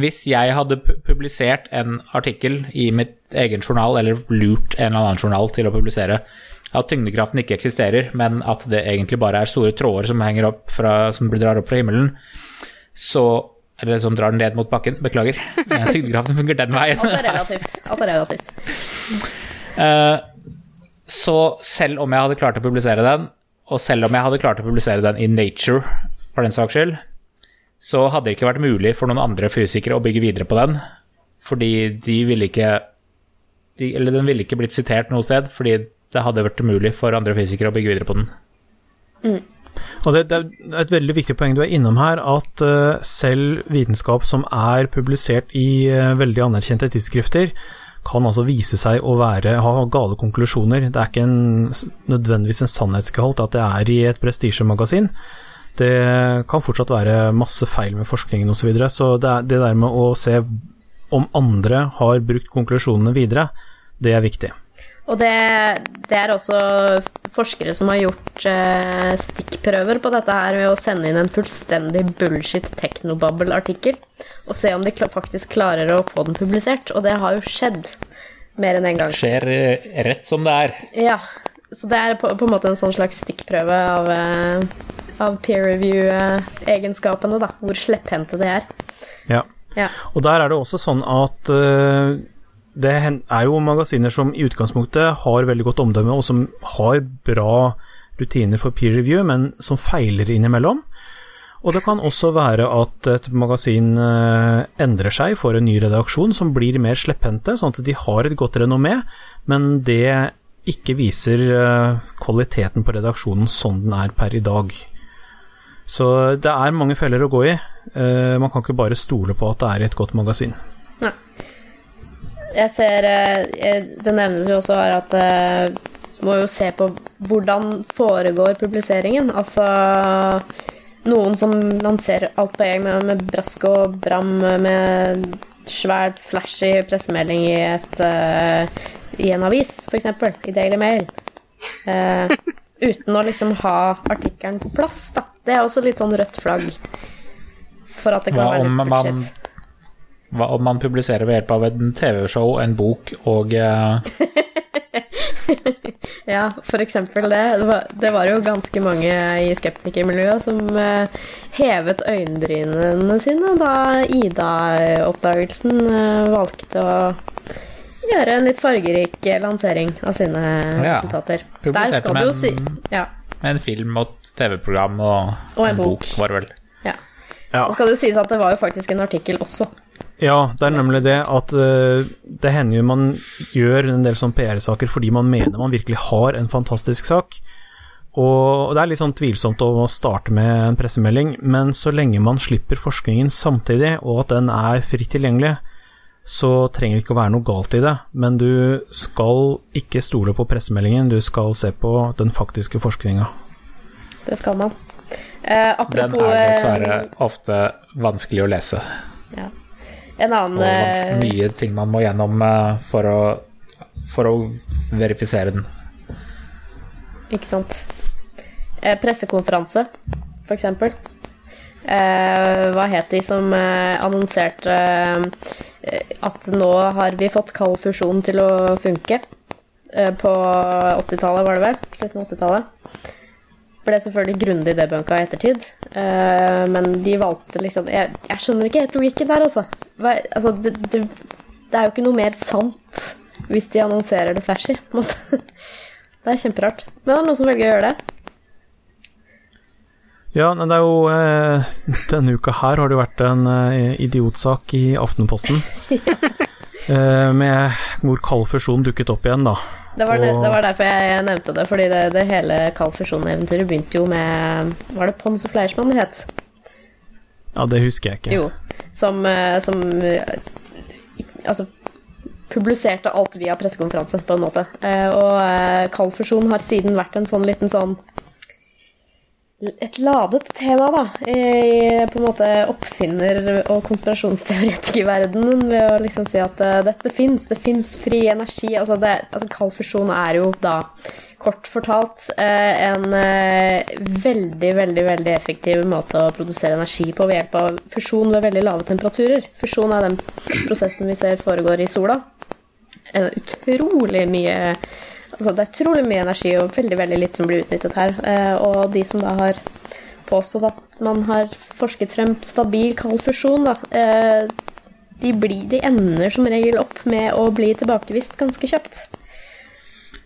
hvis jeg hadde publisert en artikkel i mitt egen journal, eller lurt en eller annen journal til å publisere at tyngdekraften ikke eksisterer, men at det egentlig bare er store tråder som fra, som drar opp fra himmelen, så eller som drar den ned mot bakken. Beklager. Tyngdekraften fungerer den veien. Alt er relativt. Alt er relativt. Eh, så selv om jeg hadde klart å publisere den, og selv om jeg hadde klart å publisere den i Nature, for den saks skyld, så hadde det ikke vært mulig for noen andre fysikere å bygge videre på den, fordi de ville ikke de, Eller den ville ikke blitt sitert noe sted, fordi det hadde vært umulig for andre fysikere å bygge videre på den. Mm. Og det, det, er et veldig viktig poeng du er innom her, at uh, selv vitenskap som er publisert i uh, veldig anerkjente tidsskrifter, kan altså vise seg å være, ha gale konklusjoner. Det er ikke en, nødvendigvis en sannhetsgehold at det er i et prestisjemagasin. Det kan fortsatt være masse feil med forskningen osv. Så, videre. så det, er, det der med å se om andre har brukt konklusjonene videre, det er viktig. Og det, det, er også forskere som har gjort eh, stikkprøver på dette her ved å sende inn en fullstendig bullshit technobubble-artikkel og se om de faktisk klarer å få den publisert. Og det har jo skjedd mer enn én en gang. Det skjer eh, rett som det er. Ja. Så det er på, på en måte en sånn slags stikkprøve av, eh, av peer review-egenskapene, da. Hvor slepphendte det er. Ja. ja. Og der er det også sånn at uh det er jo magasiner som i utgangspunktet har veldig godt omdømme, og som har bra rutiner for peer review, men som feiler innimellom. Og det kan også være at et magasin eh, endrer seg, for en ny redaksjon som blir mer slepphendte, sånn at de har et godt renommé, men det ikke viser eh, kvaliteten på redaksjonen sånn den er per i dag. Så det er mange feller å gå i. Uh, man kan ikke bare stole på at det er i et godt magasin. Nei. Jeg ser eh, Det nevnes jo også her at eh, du må jo se på hvordan foregår publiseringen. Altså noen som lanserer alt på egen med, med brask og bram med svært flashy pressemelding i, et, i en avis, f.eks. i Daily Mail. Uh, uten å liksom ha artikkelen på plass, da. Det er også litt sånn rødt flagg for at det kan Hva være litt budsjett. Hva om man publiserer ved hjelp av en TV-show, en bok og uh... Ja, for eksempel det. Det var, det var, jo ganske mange i skeptikermiljøet som uh, hevet øyenbrynene sine da Ida-oppdagelsen uh, valgte å gjøre en litt fargerik lansering av sine ja. resultater. Der skal du jo si ja. En film og TV-program og, og, en, en bok. bok, var det vel. Ja. ja. Og skal det jo sies at det var jo faktisk en artikkel også ja, det er nemlig det at uh, det hender jo man gjør en del sånn PR-saker fordi man mener man virkelig har en fantastisk sak. Og det er litt sånn tvilsomt å starte med en pressemelding, men så lenge man slipper forskningen samtidig, og at den er fritt tilgjengelig, så trenger det ikke å være noe galt i det. Men du skal ikke stole på pressemeldingen, du skal se på den faktiske forskninga. Det skal man. Eh, apropos Den er dessverre eh, ofte vanskelig å lese. Ja. En annen Og eh, mye ting man må gjennom eh, for å, for å verifisere den. Ikke sant. Eh, pressekonferanse, for eksempel. eh, Hva het de som annonserte eh, at nå har vi fått kald fusjon til å funke? Eh, på 80-tallet, var det vel? Slutten av 80-tallet. Ble selvfølgelig grundig debunka i ettertid. Eh, men de valgte liksom Jeg, jeg skjønner ikke helt logikken der, altså. Altså det, det, det er jo ikke noe mer sant hvis de annonserer det flashy. Det er kjemperart. Men det er noen som velger å gjøre det. Ja, men det er jo eh, Denne uka her har det jo vært en eh, idiotsak i Aftenposten. eh, med hvor kald fusjon dukket opp igjen, da. Det var, Og- det var derfor jeg nevnte det, fordi det, det hele Kald fusjon-eventyret begynte jo med Var det Pons og Fleischmann det het? Ja, det husker jeg ikke. Jo. Som, eh, som eh, Altså publiserte alt via pressekonferanse, på en måte. Eh, Og Kald fusjon har siden vært en sånn liten sånn et ladet tema, da, i på en måte oppfinner- og konspirasjonsteoretikerverdenen ved å liksom si at uh, dette fins, det fins fri energi. Altså, det, altså kald fusjon er jo da, kort fortalt, eh, en eh, veldig, veldig veldig effektiv måte å produsere energi på ved hjelp av fusjon ved veldig lave temperaturer. Fusjon er den prosessen vi ser foregår i sola. En utrolig mye Altså, det er utrolig mye energi og veldig veldig litt som blir utnyttet her. Eh, og de som da har påstått at man har forsket frem stabil kald fusjon, da, eh, de, blir, de ender som regel opp med å bli tilbakevist ganske kjapt.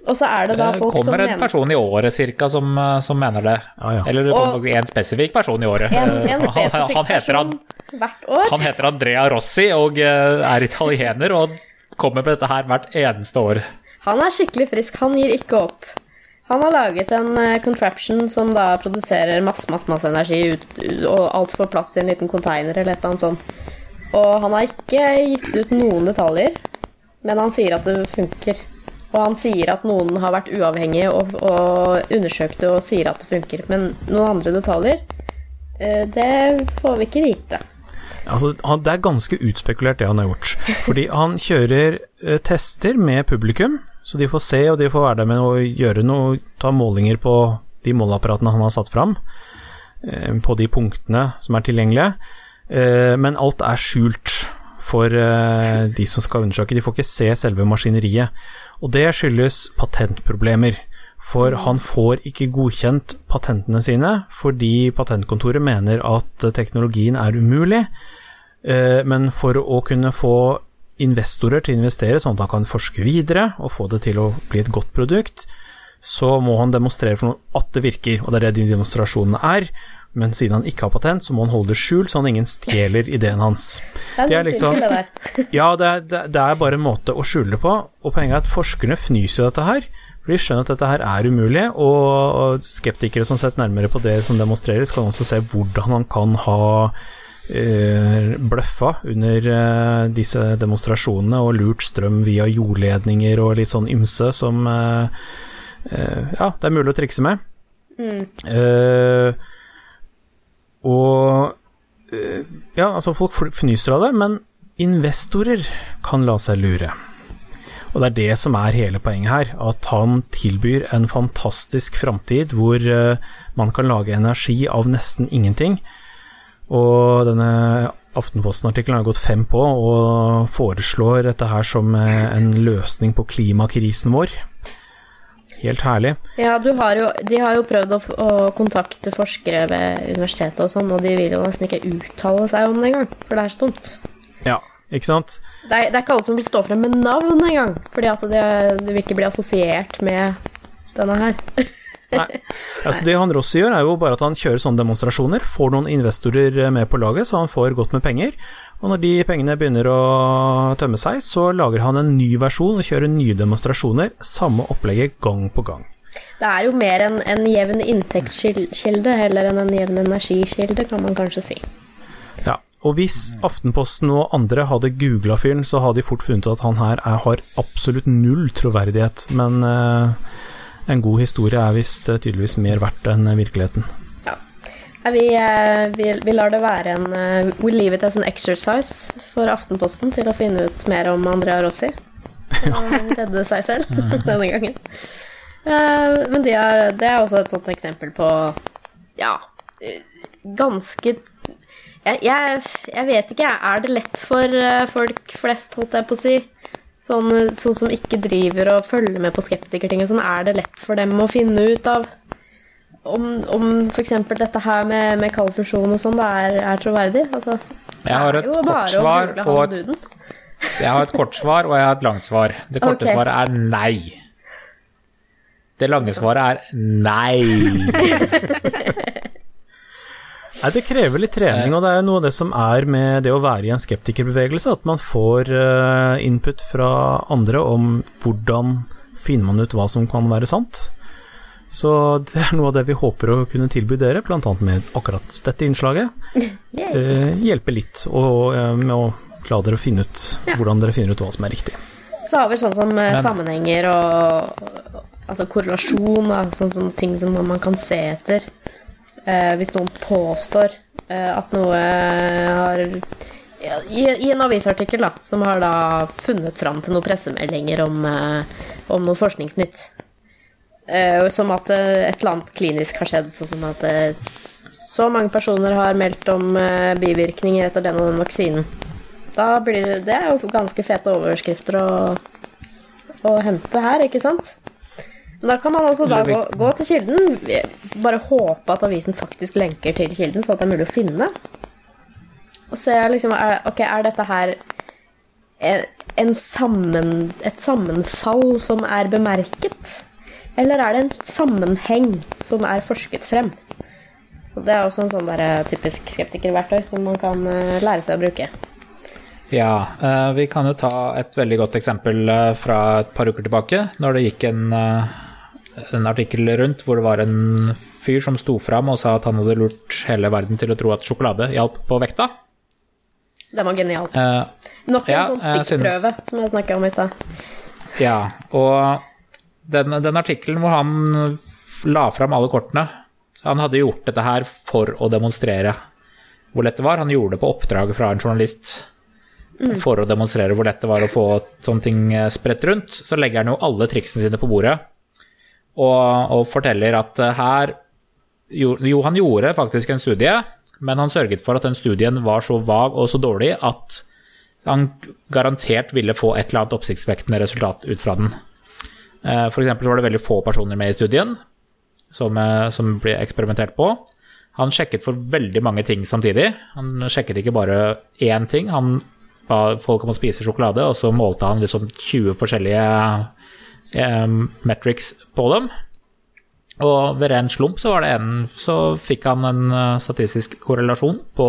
Og så er det da folk som Det kommer en person i året cirka som, eh, som mener det. Ja, ja. Eller det Og- kommer en spesifikk person i året. en, en han, han, heter, han, person hvert år. han heter Andrea Rossi og er italiener og kommer på dette her hvert eneste år. Han er skikkelig frisk, han gir ikke opp. Han har laget en eh, contraption som da produserer masse, masse, masse energi, ut, og alt får plass i en liten container eller et eller annet sånt. Og han har ikke gitt ut noen detaljer, men han sier at det funker. Og han sier at noen har vært uavhengige og, og undersøkt det og sier at det funker. Men noen andre detaljer, eh, det får vi ikke vite. Altså, det er ganske utspekulert det han har gjort. Fordi han kjører eh, tester med publikum, så de får se og de får være der med å gjøre noe, ta målinger på de måleapparatene han har satt fram, eh, på de punktene som er tilgjengelige. Eh, men alt er skjult for eh, de som skal undersøke. De får ikke se selve maskineriet. Og det skyldes patentproblemer. For han får ikke godkjent patentene sine fordi patentkontoret mener at teknologien er umulig. Men for å kunne få investorer til å investere, sånn at han kan forske videre og få det til å bli et godt produkt, så må han demonstrere for noen at det virker, og det er det de demonstrasjonene er. Men siden han ikke har patent, så må han holde det skjult, sånn at ingen stjeler ideen hans. Det er liksom- Ja, det er, det, er bare en måte å skjule det på, og poenget er at forskerne fnyser av dette her, for de skjønner at dette her er umulig, og, skeptikere som setter nærmere på det som demonstreres, kan også se hvordan man kan ha bløffa under eh, disse demonstrasjonene og lurt strøm via jordledninger og litt sånn ymse som eh, eh, Ja, det er mulig å trikse med. Eh, og eh, Ja, altså, folk fnyser av det, men investorer kan la seg lure. Og det er det som er hele poenget her, at han tilbyr en fantastisk framtid hvor eh, man kan lage energi av nesten ingenting. Og denne Aftenposten-artikkelen har gått fem på og foreslår dette her som eh, en løsning på klimakrisen vår. Helt herlig. Ja, du har jo, de har jo prøvd å, å kontakte forskere ved universitetet og sånn, og de vil jo nesten ikke uttale seg om det engang, for det er så dumt. Ja, ikke sant? Det er, det er ikke alle som vil stå frem med navn engang, fordi at de, de vil ikke bli assosiert med denne her. Nei. Altså det han Rossi gjør, er jo bare at han kjører sånne demonstrasjoner, får noen investorer med på laget, så han får godt med penger. Og når de pengene begynner å tømme seg, så lager han en ny versjon og kjører nye demonstrasjoner. Samme opplegget gang på gang. Det er jo mer en, en jevn inntektskilde heller enn en jevn energikilde, kan man kanskje si. Ja, og hvis Aftenposten og andre hadde googla fyren, så hadde de fort funnet at han her er, har absolutt null troverdighet. Men eh, en god historie er visst eh, tydeligvis mer verdt enn virkeligheten. Ja. Vi, eh, vi, vi lar det være en eh, We leave it as an exercise for Aftenposten til å finne ut mer om Andrea Rossi. Og redde seg selv denne gangen. Eh, Men det er, det er også et sånt eksempel på ja, eh, ganske jeg, jeg, jeg vet ikke, jeg. Er det lett for eh, folk flest, holdt jeg på å si? Sånn, sånn som ikke driver og følger med på skeptikerting og sånn, er det lett for dem å finne ut av om, om f.eks. dette her med, med kald fusjon og sånn, det er, er troverdig? Altså, Jeg har et kort svar og et, jeg har et kort svar, og jeg har et langt svar. Det korte okay. svaret er nei. Det lange svaret er nei. Nei, Det krever litt trening, og det er noe av det som er med det å være i en skeptikerbevegelse, at man får eh, input fra andre om hvordan finner man ut hva som kan være sant. Så det er noe av det vi håper å kunne tilby dere, bl.a. med akkurat dette innslaget. Eh, hjelpe litt og, eh, med å la dere finne ut Ja. hvordan dere finner ut hva som er riktig. Så har vi sånn som eh, Men- sammenhenger og altså korrelasjon, da, sånn, sånne ting som man kan se etter. Eh, hvis noen påstår eh, at noe har ja, i, I en avisartikkel da, som har da funnet fram til noen pressemeldinger om, eh, om noe forskningsnytt. Eh, som at eh, et eller annet klinisk har skjedd, sånn som at eh, så mange personer har meldt om eh, bivirkninger etter den og den vaksinen. Da blir det, det er jo ganske fete overskrifter å, å hente her, ikke sant? Men da kan man også da gå, gå til kilden, bare håpe at avisen faktisk lenker til kilden, så at det er mulig å finne. Og se liksom, er, ok, er dette her en, en sammen, et sammenfall som er bemerket? Eller er det en sammenheng som er forsket frem? Og det er også en sånn der, eh, typisk skeptikerverktøy som man kan eh, lære seg å bruke. Ja, eh, vi kan jo ta et veldig godt eksempel fra et par uker tilbake, når det gikk en, en artikkel rundt hvor det var en fyr som sto fram og sa at han hadde lurt hele verden til å tro at sjokolade hjalp på vekta. Det var genialt. Uh, Nok en Ja, sånn jeg stikkprøve som jeg snakka om i stad. Ja, og den, den artikkelen hvor han la fram alle kortene Han hadde gjort dette her for å demonstrere hvor lett det var. Han gjorde det på oppdrag fra en journalist for å demonstrere hvor lett det var å få sånne ting eh, spredt rundt. Så legger han jo alle triksene sine på bordet og, og forteller at eh, her jo, jo, han gjorde faktisk en studie, men han sørget for at den studien var så vag og så dårlig at han garantert ville få et eller annet oppsiktsvekkende resultat ut fra den. Eh, For eksempel var det veldig få personer med i studien som, eh, som ble eksperimentert på. Han sjekket for veldig mange ting samtidig. Han sjekket ikke bare én ting. Han ba folk om å spise sjokolade, og så målte han liksom 20 forskjellige eh, metrics på dem. Og ved ren slump så, en, så fikk han en eh, statistisk korrelasjon på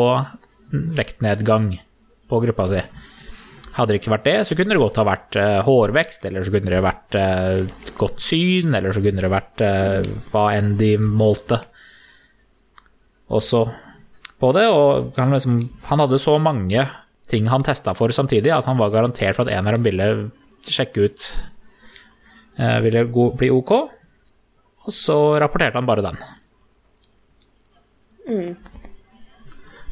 vektnedgang på gruppa si. Hadde det ikke vært det, så kunne det godt ha vært eh, hårvekst, eller så kunne det vært godt syn, eller så kunne det vært hva enn de målte. Også på det, og han, liksom, han hadde så mange ting han testa for samtidig, at han var garantert for at en av dem ville sjekke ut Ville gå, bli ok, og så rapporterte han bare den.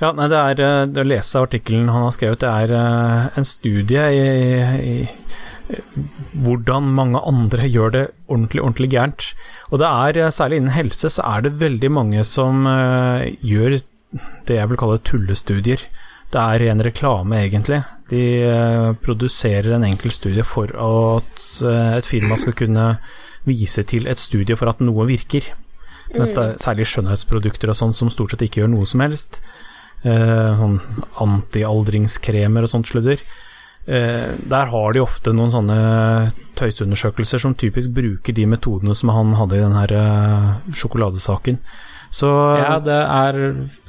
Ja, nei, det er eh, det å lese artikkelen han har skrevet, det er eh, en studie i, i, i hvordan mange andre gjør det ordentlig, ordentlig gærent. Og det er, eh, særlig innen helse, så er det veldig mange som uh, gjør det jeg vil kalle tullestudier. Det er ren reklame, egentlig. De eh, produserer en enkel studie for at eh, et firma skal kunne vise til et studie for at noe virker. Mens det er særlig skjønnhetsprodukter og sånn som stort sett ikke gjør noe som helst. Eh, sånn antialdringskremer og sånt sludder. Eh, der har de ofte noen sånne tøyseundersøkelser som typisk bruker de metodene som han hadde i den her eh, sjokoladesaken. Så Ja, det er,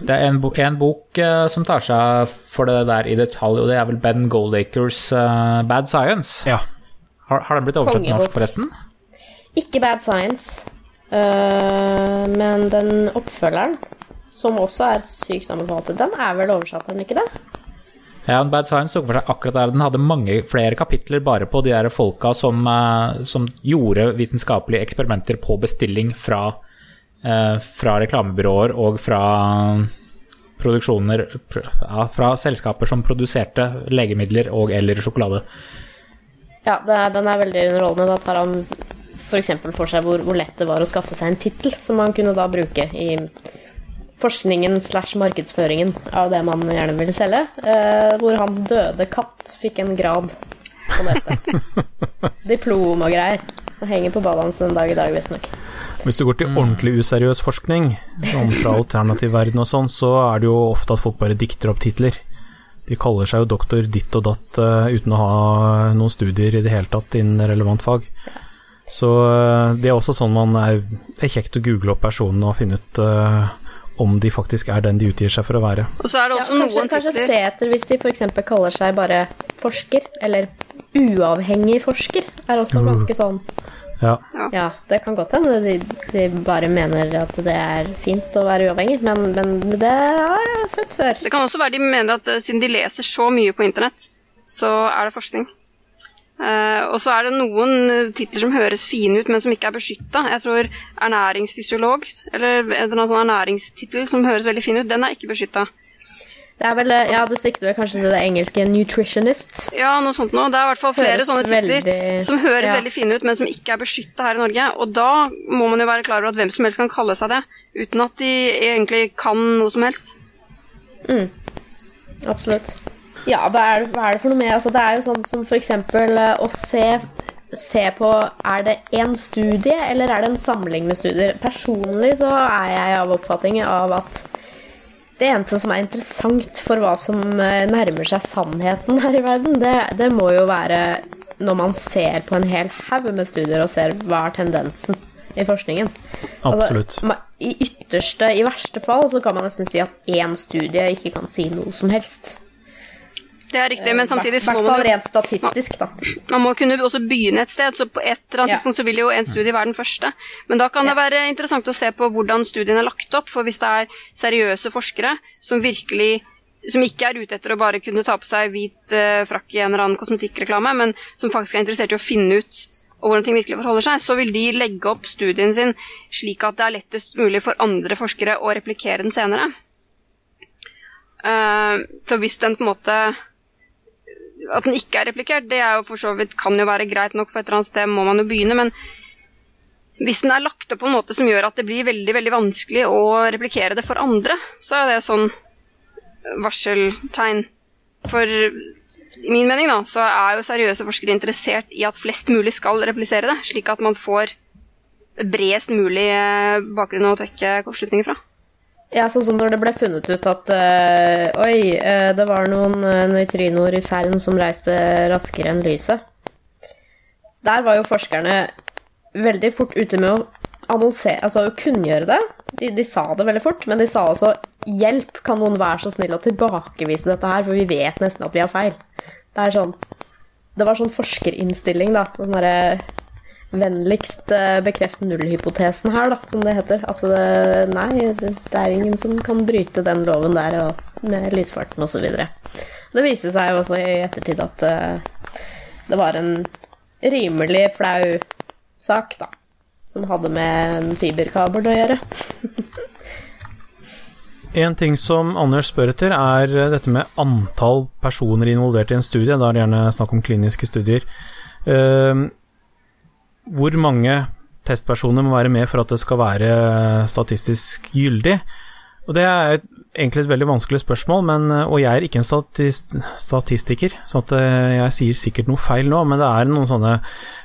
det er en, bo, en bok uh, som tar seg for det der i detalj, og det er vel Ben Goldacres uh, Bad Science. ja. Har, har den blitt oversatt til norsk, forresten? Ikke Bad Science, uh, men den oppfølgeren, som også er sykt anbefalt, den er vel oversatt, er den ikke det? Ja, en Bad Science tok for seg akkurat der. Den hadde mange flere kapitler bare på de der folka som, som gjorde vitenskapelige eksperimenter på bestilling fra, fra reklamebyråer og fra produksjoner ja, Fra selskaper som produserte legemidler og eller sjokolade. Ja, det er, den er veldig underholdende. Da tar han f.eks. For, for seg hvor, hvor lett det var å skaffe seg en tittel som man kunne da bruke i forskningen slash markedsføringen av det man gjerne vil selge. eh, hvor hans døde katt fikk en grad på dette. Diplom og greier. Det henger på badet hans den dag i dag, visstnok. Hvis du går til ordentlig useriøs forskning, sånn fra alternativ verden og sånn, så er det jo ofte at folk bare dikter opp titler. De kaller seg jo doktor ditt og datt uh, uten å ha noen studier i det hele tatt innen relevant fag. Så uh, det er også sånn man er, er kjekt å google opp personene og finne ut uh, om de faktisk er den de utgir seg for å være. Og så er det Ja, også kanskje, noen kanskje titler se etter hvis de f.eks. kaller seg bare forsker, eller uavhengig forsker, er også ganske sånn Ja, Ja, det kan godt hende de, de bare mener at det er fint å være uavhengig, men, men det har jeg sett før. Det kan også være de mener at eh, siden de leser så mye på internett, så er det forskning. Uh, og så er det noen eh, titler som høres fine ut, men som ikke er beskytta. Jeg tror ernæringsfysiolog, eller en eller annen sånn ernæringstittel som høres veldig fin ut, den er ikke beskytta. Det er vel, Ja, du sikter vel kanskje til det engelske 'nutritionist'? Ja, noe sånt noe. Det er i hvert fall flere Høres sånne titler veldig- som høres ja. veldig fine ut, men som ikke er beskytta her i Norge. Og da må man jo være klar over at hvem som helst kan kalle seg det, uten at de egentlig kan noe som helst. Mm. Absolutt. Ja, hva er, det, hva er det for noe med altså, Det er jo sånn som eksempel eh, å se, se på Er det én studie, eller er det en samling med studier? Personlig så er jeg av oppfatning av at det eneste som er interessant for hva som eh, nærmer seg sannheten her i verden, det, det må jo være når man ser på en hel haug med studier og ser hva er tendensen i forskningen. absolutt. Altså, I ytterste, i verste fall, så kan man nesten si at én studie ikke kan si noe som helst. Det er riktig, men samtidig I så må man jo rent statistisk, da. Man må kunne også begynne et sted, så på et eller annet Ja. tidspunkt så vil jo en studie være den første. Men da kan det være interessant å se på hvordan studien er lagt opp, for hvis det er seriøse forskere som virkelig som ikke er ute etter å bare kunne ta på seg hvit eh, frakk i en eller annen kosmetikkreklame, men som faktisk er interessert i å finne ut hvordan ting virkelig forholder seg, så vil de legge opp studien sin slik at det er lettest mulig for andre forskere å replikere den senere. Uh, for hvis den på en måte at den ikke er replikert, det er jo for så vidt kan jo være greit nok, for et eller annet sted må man jo begynne, men hvis den er lagt opp på en måte som gjør at det blir veldig veldig vanskelig å replikere det for andre, så er det sånn varseltegn. For i min mening da, så er jo seriøse forskere interessert i at flest mulig skal replisere det, slik at man får bredest mulig eh, bakgrunn å trekke kortslutninger fra. Ja, sånn som når det ble funnet ut at øh, Oi, øh, det var noen øh, nøytrinoer i CERN som reiste raskere enn lyset. Der var jo forskerne veldig fort ute med å annonsere, altså å kunngjøre det. De, de sa det veldig fort, men de sa også 'hjelp, kan noen være så snill å tilbakevise dette her', for vi vet nesten at vi har feil. Det er sånn Det var sånn forskerinnstilling, da. Den derre vennligst eh, bekrefte nullhypotesen her, da, som det heter. Altså nei, det, er ingen som kan bryte den loven der og, med lysfarten osv. Det viste seg jo også i ettertid at uh, det var en rimelig flau sak, da. Som hadde med en fiberkabel å gjøre. En ting som Anders spør etter, er eh, dette med antall personer involvert i en studie. Da er det gjerne snakk om kliniske studier. Eh, hvor mange testpersoner må være med for at det skal være statistisk gyldig? Og Det er egentlig et veldig vanskelig spørsmål, men, eh, og jeg er ikke en statist, statistiker, så eh, jeg sier sikkert noe feil nå, men det er noen sånne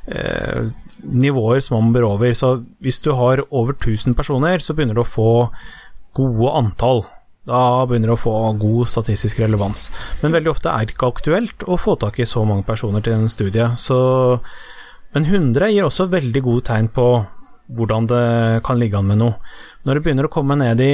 eh, nivåer som man bør over. Så hvis du har over 1000 personer, så begynner du å få gode antall. Da begynner du å få god statistisk relevans. Men veldig ofte er det ikke aktuelt å få tak i så mange personer til en studie. Så, men 100 gir også veldig gode tegn på hvordan det kan ligge an med noe. Når det begynner å komme ned i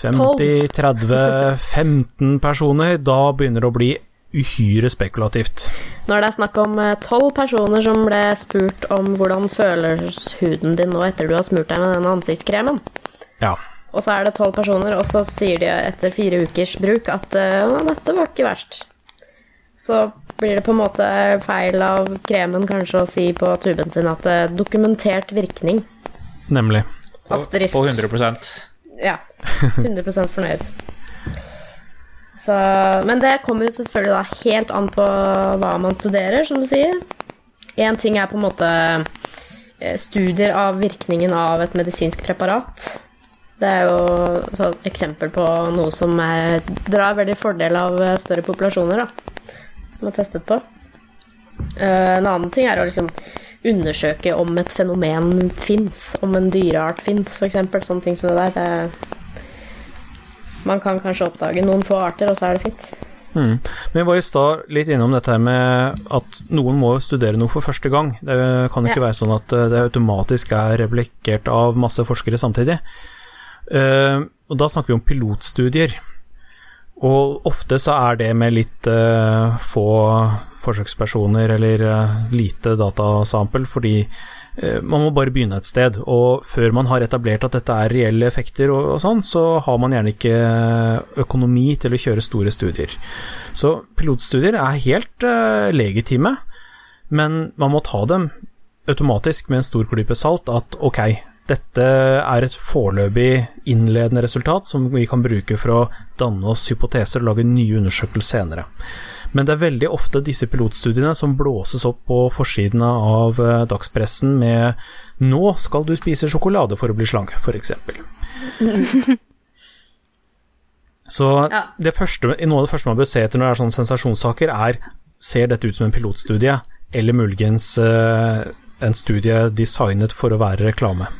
50, 30, 15 personer, da begynner det å bli uhyre spekulativt. Når det er snakk om eh, tolv personer som ble spurt om hvordan føles huden din nå etter du har smurt deg med denne ansiktskremen, Ja. og så er det tolv personer, og så sier de etter fire ukers bruk at eh, dette var ikke verst. Så blir det på en måte feil av kremen kanskje å si på tuben sin at det er dokumentert virkning. Nemlig. Asterisk. På 100 Ja. 100% fornøyd. Så, men det kommer jo selvfølgelig da helt an på hva man studerer, som du sier. Én ting er på en måte eh, studier av virkningen av et medisinsk preparat. Det er jo et eksempel på noe som er, drar veldig fordel av eh, større populasjoner, da. Som er testet på. Eh, en annen ting er å liksom undersøke om et fenomen fins, om en dyreart fins, f.eks. Sånne ting som det der. Det, man kan kanskje oppdage noen få arter, og så er det fint. Mm. Men vi var i stad litt innom dette her med at noen må studere noe for første gang. Det kan ikke Ja. være sånn at eh, det automatisk er replikert av masse forskere samtidig. Uh, og da snakker vi om pilotstudier. Og ofte så er det med litt uh, få forsøkspersoner eller uh, lite datasample, fordi uh, man må bare begynne et sted. Og før man har etablert at dette er reelle effekter og, og sånn, så har man gjerne ikke økonomi til å kjøre store studier. Så pilotstudier er helt legitime, men man må ta dem automatisk med en stor klype salt at ok, dette er et foreløpig innledende resultat som vi kan bruke for å danne oss hypoteser og lage nye undersøkelser senere. Men det er veldig ofte disse pilotstudiene som blåses opp på forsidene av eh, dagspressen med 'Nå skal du spise sjokolade for å bli slank', f.eks. Så det første, noe av det første man bør se etter når det er sånne sensasjonssaker, er ser dette ut som en pilotstudie, eller muligens eh, en studie designet for å være reklame.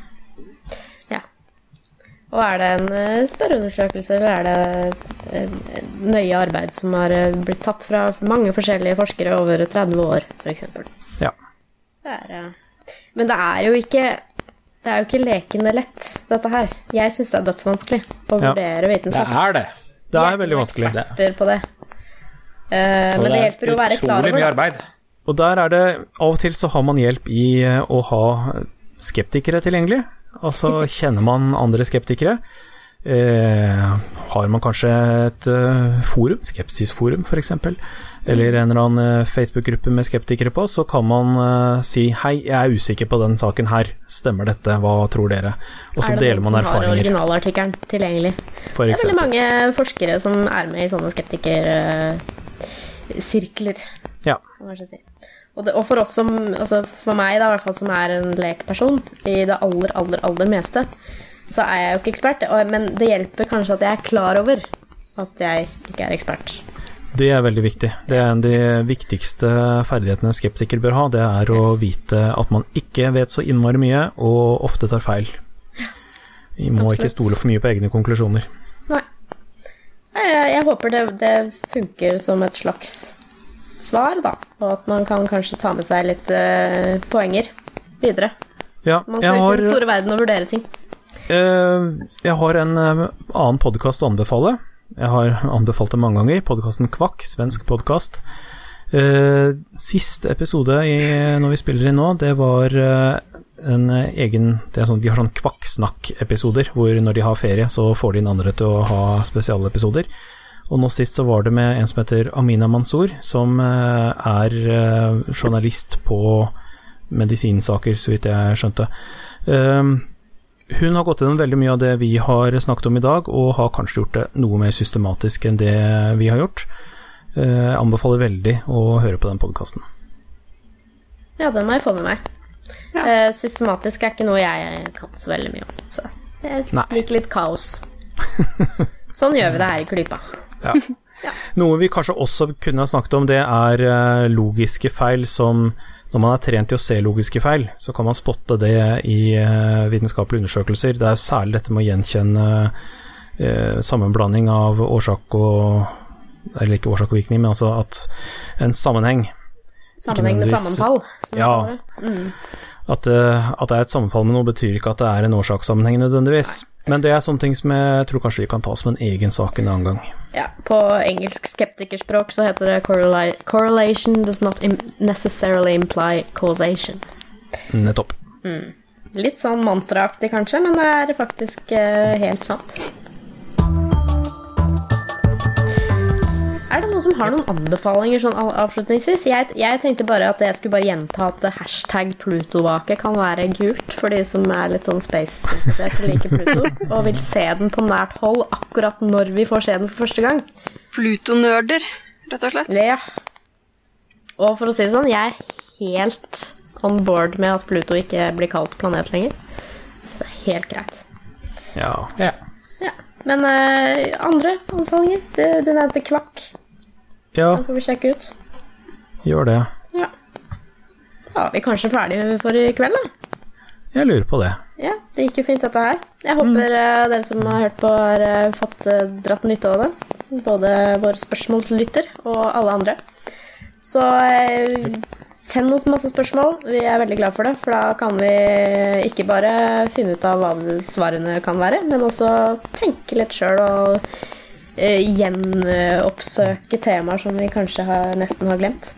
Og er det en eh, spørreundersøkelse, eller er det nøye arbeid som har eh, blitt tatt fra mange forskjellige forskere over 30 år, f.eks.? Ja. Det er, eh, men det er jo ikke det er jo ikke lekende lett, dette her. Jeg syns det er dødsvanskelig å Ja. vitenskap. Det er det. Det er veldig vanskelig. eksperter på det. Uh, men det hjelper jo å være klar utrolig over mye det. arbeid. Og der er det Av og til så har man hjelp i å ha skeptikere tilgjengelig. Altså kjenner man andre skeptikere. Eh, har man kanskje et uh, forum, Skepsisforum f.eks., eller en eller annen eh, Facebook-gruppe med skeptikere på, så kan man uh, si 'hei, jeg er usikker på den saken her, stemmer dette, hva tror dere?' Og så deler man erfaringer. er det noen som har originalartikkelen tilgjengelig? for Det er veldig mange forskere som er med i sånne skeptikersirkler, Ja. kan man kanskje si. Og, det, og for oss som, altså for meg da, i hvert fall som er en lekperson i det aller, aller, aller meste, så er jeg jo ikke ekspert, men det hjelper kanskje at jeg er klar over at jeg ikke er ekspert. Det er veldig viktig. Det er en av de viktigste ferdighetene skeptiker bør ha. Det er å vite at man ikke vet så innmari mye, og ofte tar feil. Vi må ikke stole for mye på egne konklusjoner. Nei, Jeg, jeg håper det, det funker som et slags svar, da. Og at man kan kanskje ta med seg litt uh, poenger videre. Ja, Man skal ut i den store verden og vurdere ting. Uh, jeg har en uh, annen podkast å anbefale. Jeg har anbefalt det mange ganger. Podkasten Kvakk, svensk podkast. Uh, siste episode i, når vi spiller inn nå, det var en egen det sånn, De har sånn kvakksnakk-episoder, hvor når de har ferie, så får de inn andre til å ha spesialepisoder. Og nå sist så var det med en som heter Amina Mansour, som eh, er eh, journalist på medisinsaker, så vidt jeg skjønte. Um, hun har gått gjennom veldig mye av det vi har snakket om i dag, og har kanskje gjort det noe mer systematisk enn det vi har gjort. Eh, Jeg anbefaler veldig å høre på den podkasten. Ja, den må jeg få med meg. Ja. Eh, systematisk er ikke noe jeg kan så veldig mye om. Så jeg Nei. liker litt kaos. sånn gjør vi det her i Klypa. Noe vi kanskje også kunne ha snakket om, det er eh, logiske feil som Når man er trent til å se logiske feil, så kan man spotte det i eh, vitenskapelige undersøkelser. Det er særlig dette med å gjenkjenne eh, sammenblanding av årsak og Eller ikke årsak og virkning, men altså at en sammenheng Sammenheng med sammenfall. Ja. det. At, at det er et sammenfall med noe, betyr ikke at det er en årsakssammenheng nødvendigvis. Men det er sånne ting som jeg tror kanskje vi kan ta som en egen sak en annen gang. Ja, på engelsk skeptikerspråk så heter det correla correlation does not necessarily imply causation. Nettopp. Litt sånn mantraaktig kanskje, men det er faktisk uh, helt sant. Er det noen som har noen anbefalinger sånn avslutningsvis? Jeg, jeg tenkte bare at jeg skulle bare gjenta at hashtag Plutovake kan være kult for de som er litt sånn space-interessert og liker Pluto, og vil se den på nært hold akkurat når vi får se den for første gang. Plutonerder, rett og slett. Ja. Og for å si det sånn, jeg er helt on board med at Pluto ikke blir kalt planet lenger. Så det er helt greit. Ja. Ja. Ja. Men uh, andre anbefalinger? Du, du nevnte Kvakk. Ja, Den får vi sjekke ut. gjør det. Ja. Da er vi kanskje ferdige for i kveld, da. Jeg lurer på det. Ja, det gikk jo fint, dette her. Jeg håper mm. dere som har hørt på, har eh, fått eh, dratt nytte av det. Både våre spørsmålslytter og alle andre. Så eh, send oss masse spørsmål. Vi er veldig glad for det, for da kan vi ikke bare finne ut av hva svarene kan være, men også tenke litt sjøl og eh, gjenoppsøke temaer som vi kanskje har, nesten har glemt.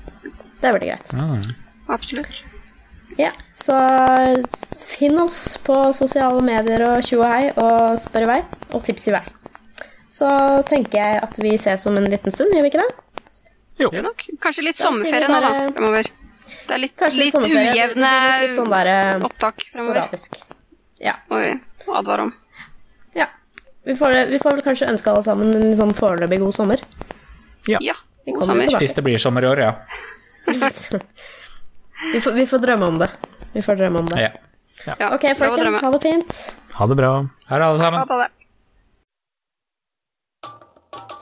Det er veldig greit. Absolutt. Ja, så finn oss på sosiale medier og tjo og hei og spør i vei, og tips i vei. Så tenker jeg at vi ses om en liten stund, gjør vi ikke det? Jo. Det er nok. Kanskje litt Da sommerferie nå, da, fremover. Det er litt, litt litt, ujevne litt sånn der, eh, opptak fremover, Sporadisk. Ja. må vi advare om. Vi, får, vi får vel kanskje ønske alle sammen en sånn foreløpig god sommer. Ja, ja god sommer. tilbake. Hvis det blir sommer i år, ja. Vi får, vi får drømme om det. Vi får drømme om det. ja. Ja, Ok, folkens. Ha det fint. Ha det bra. Her er alle sammen. Ha det.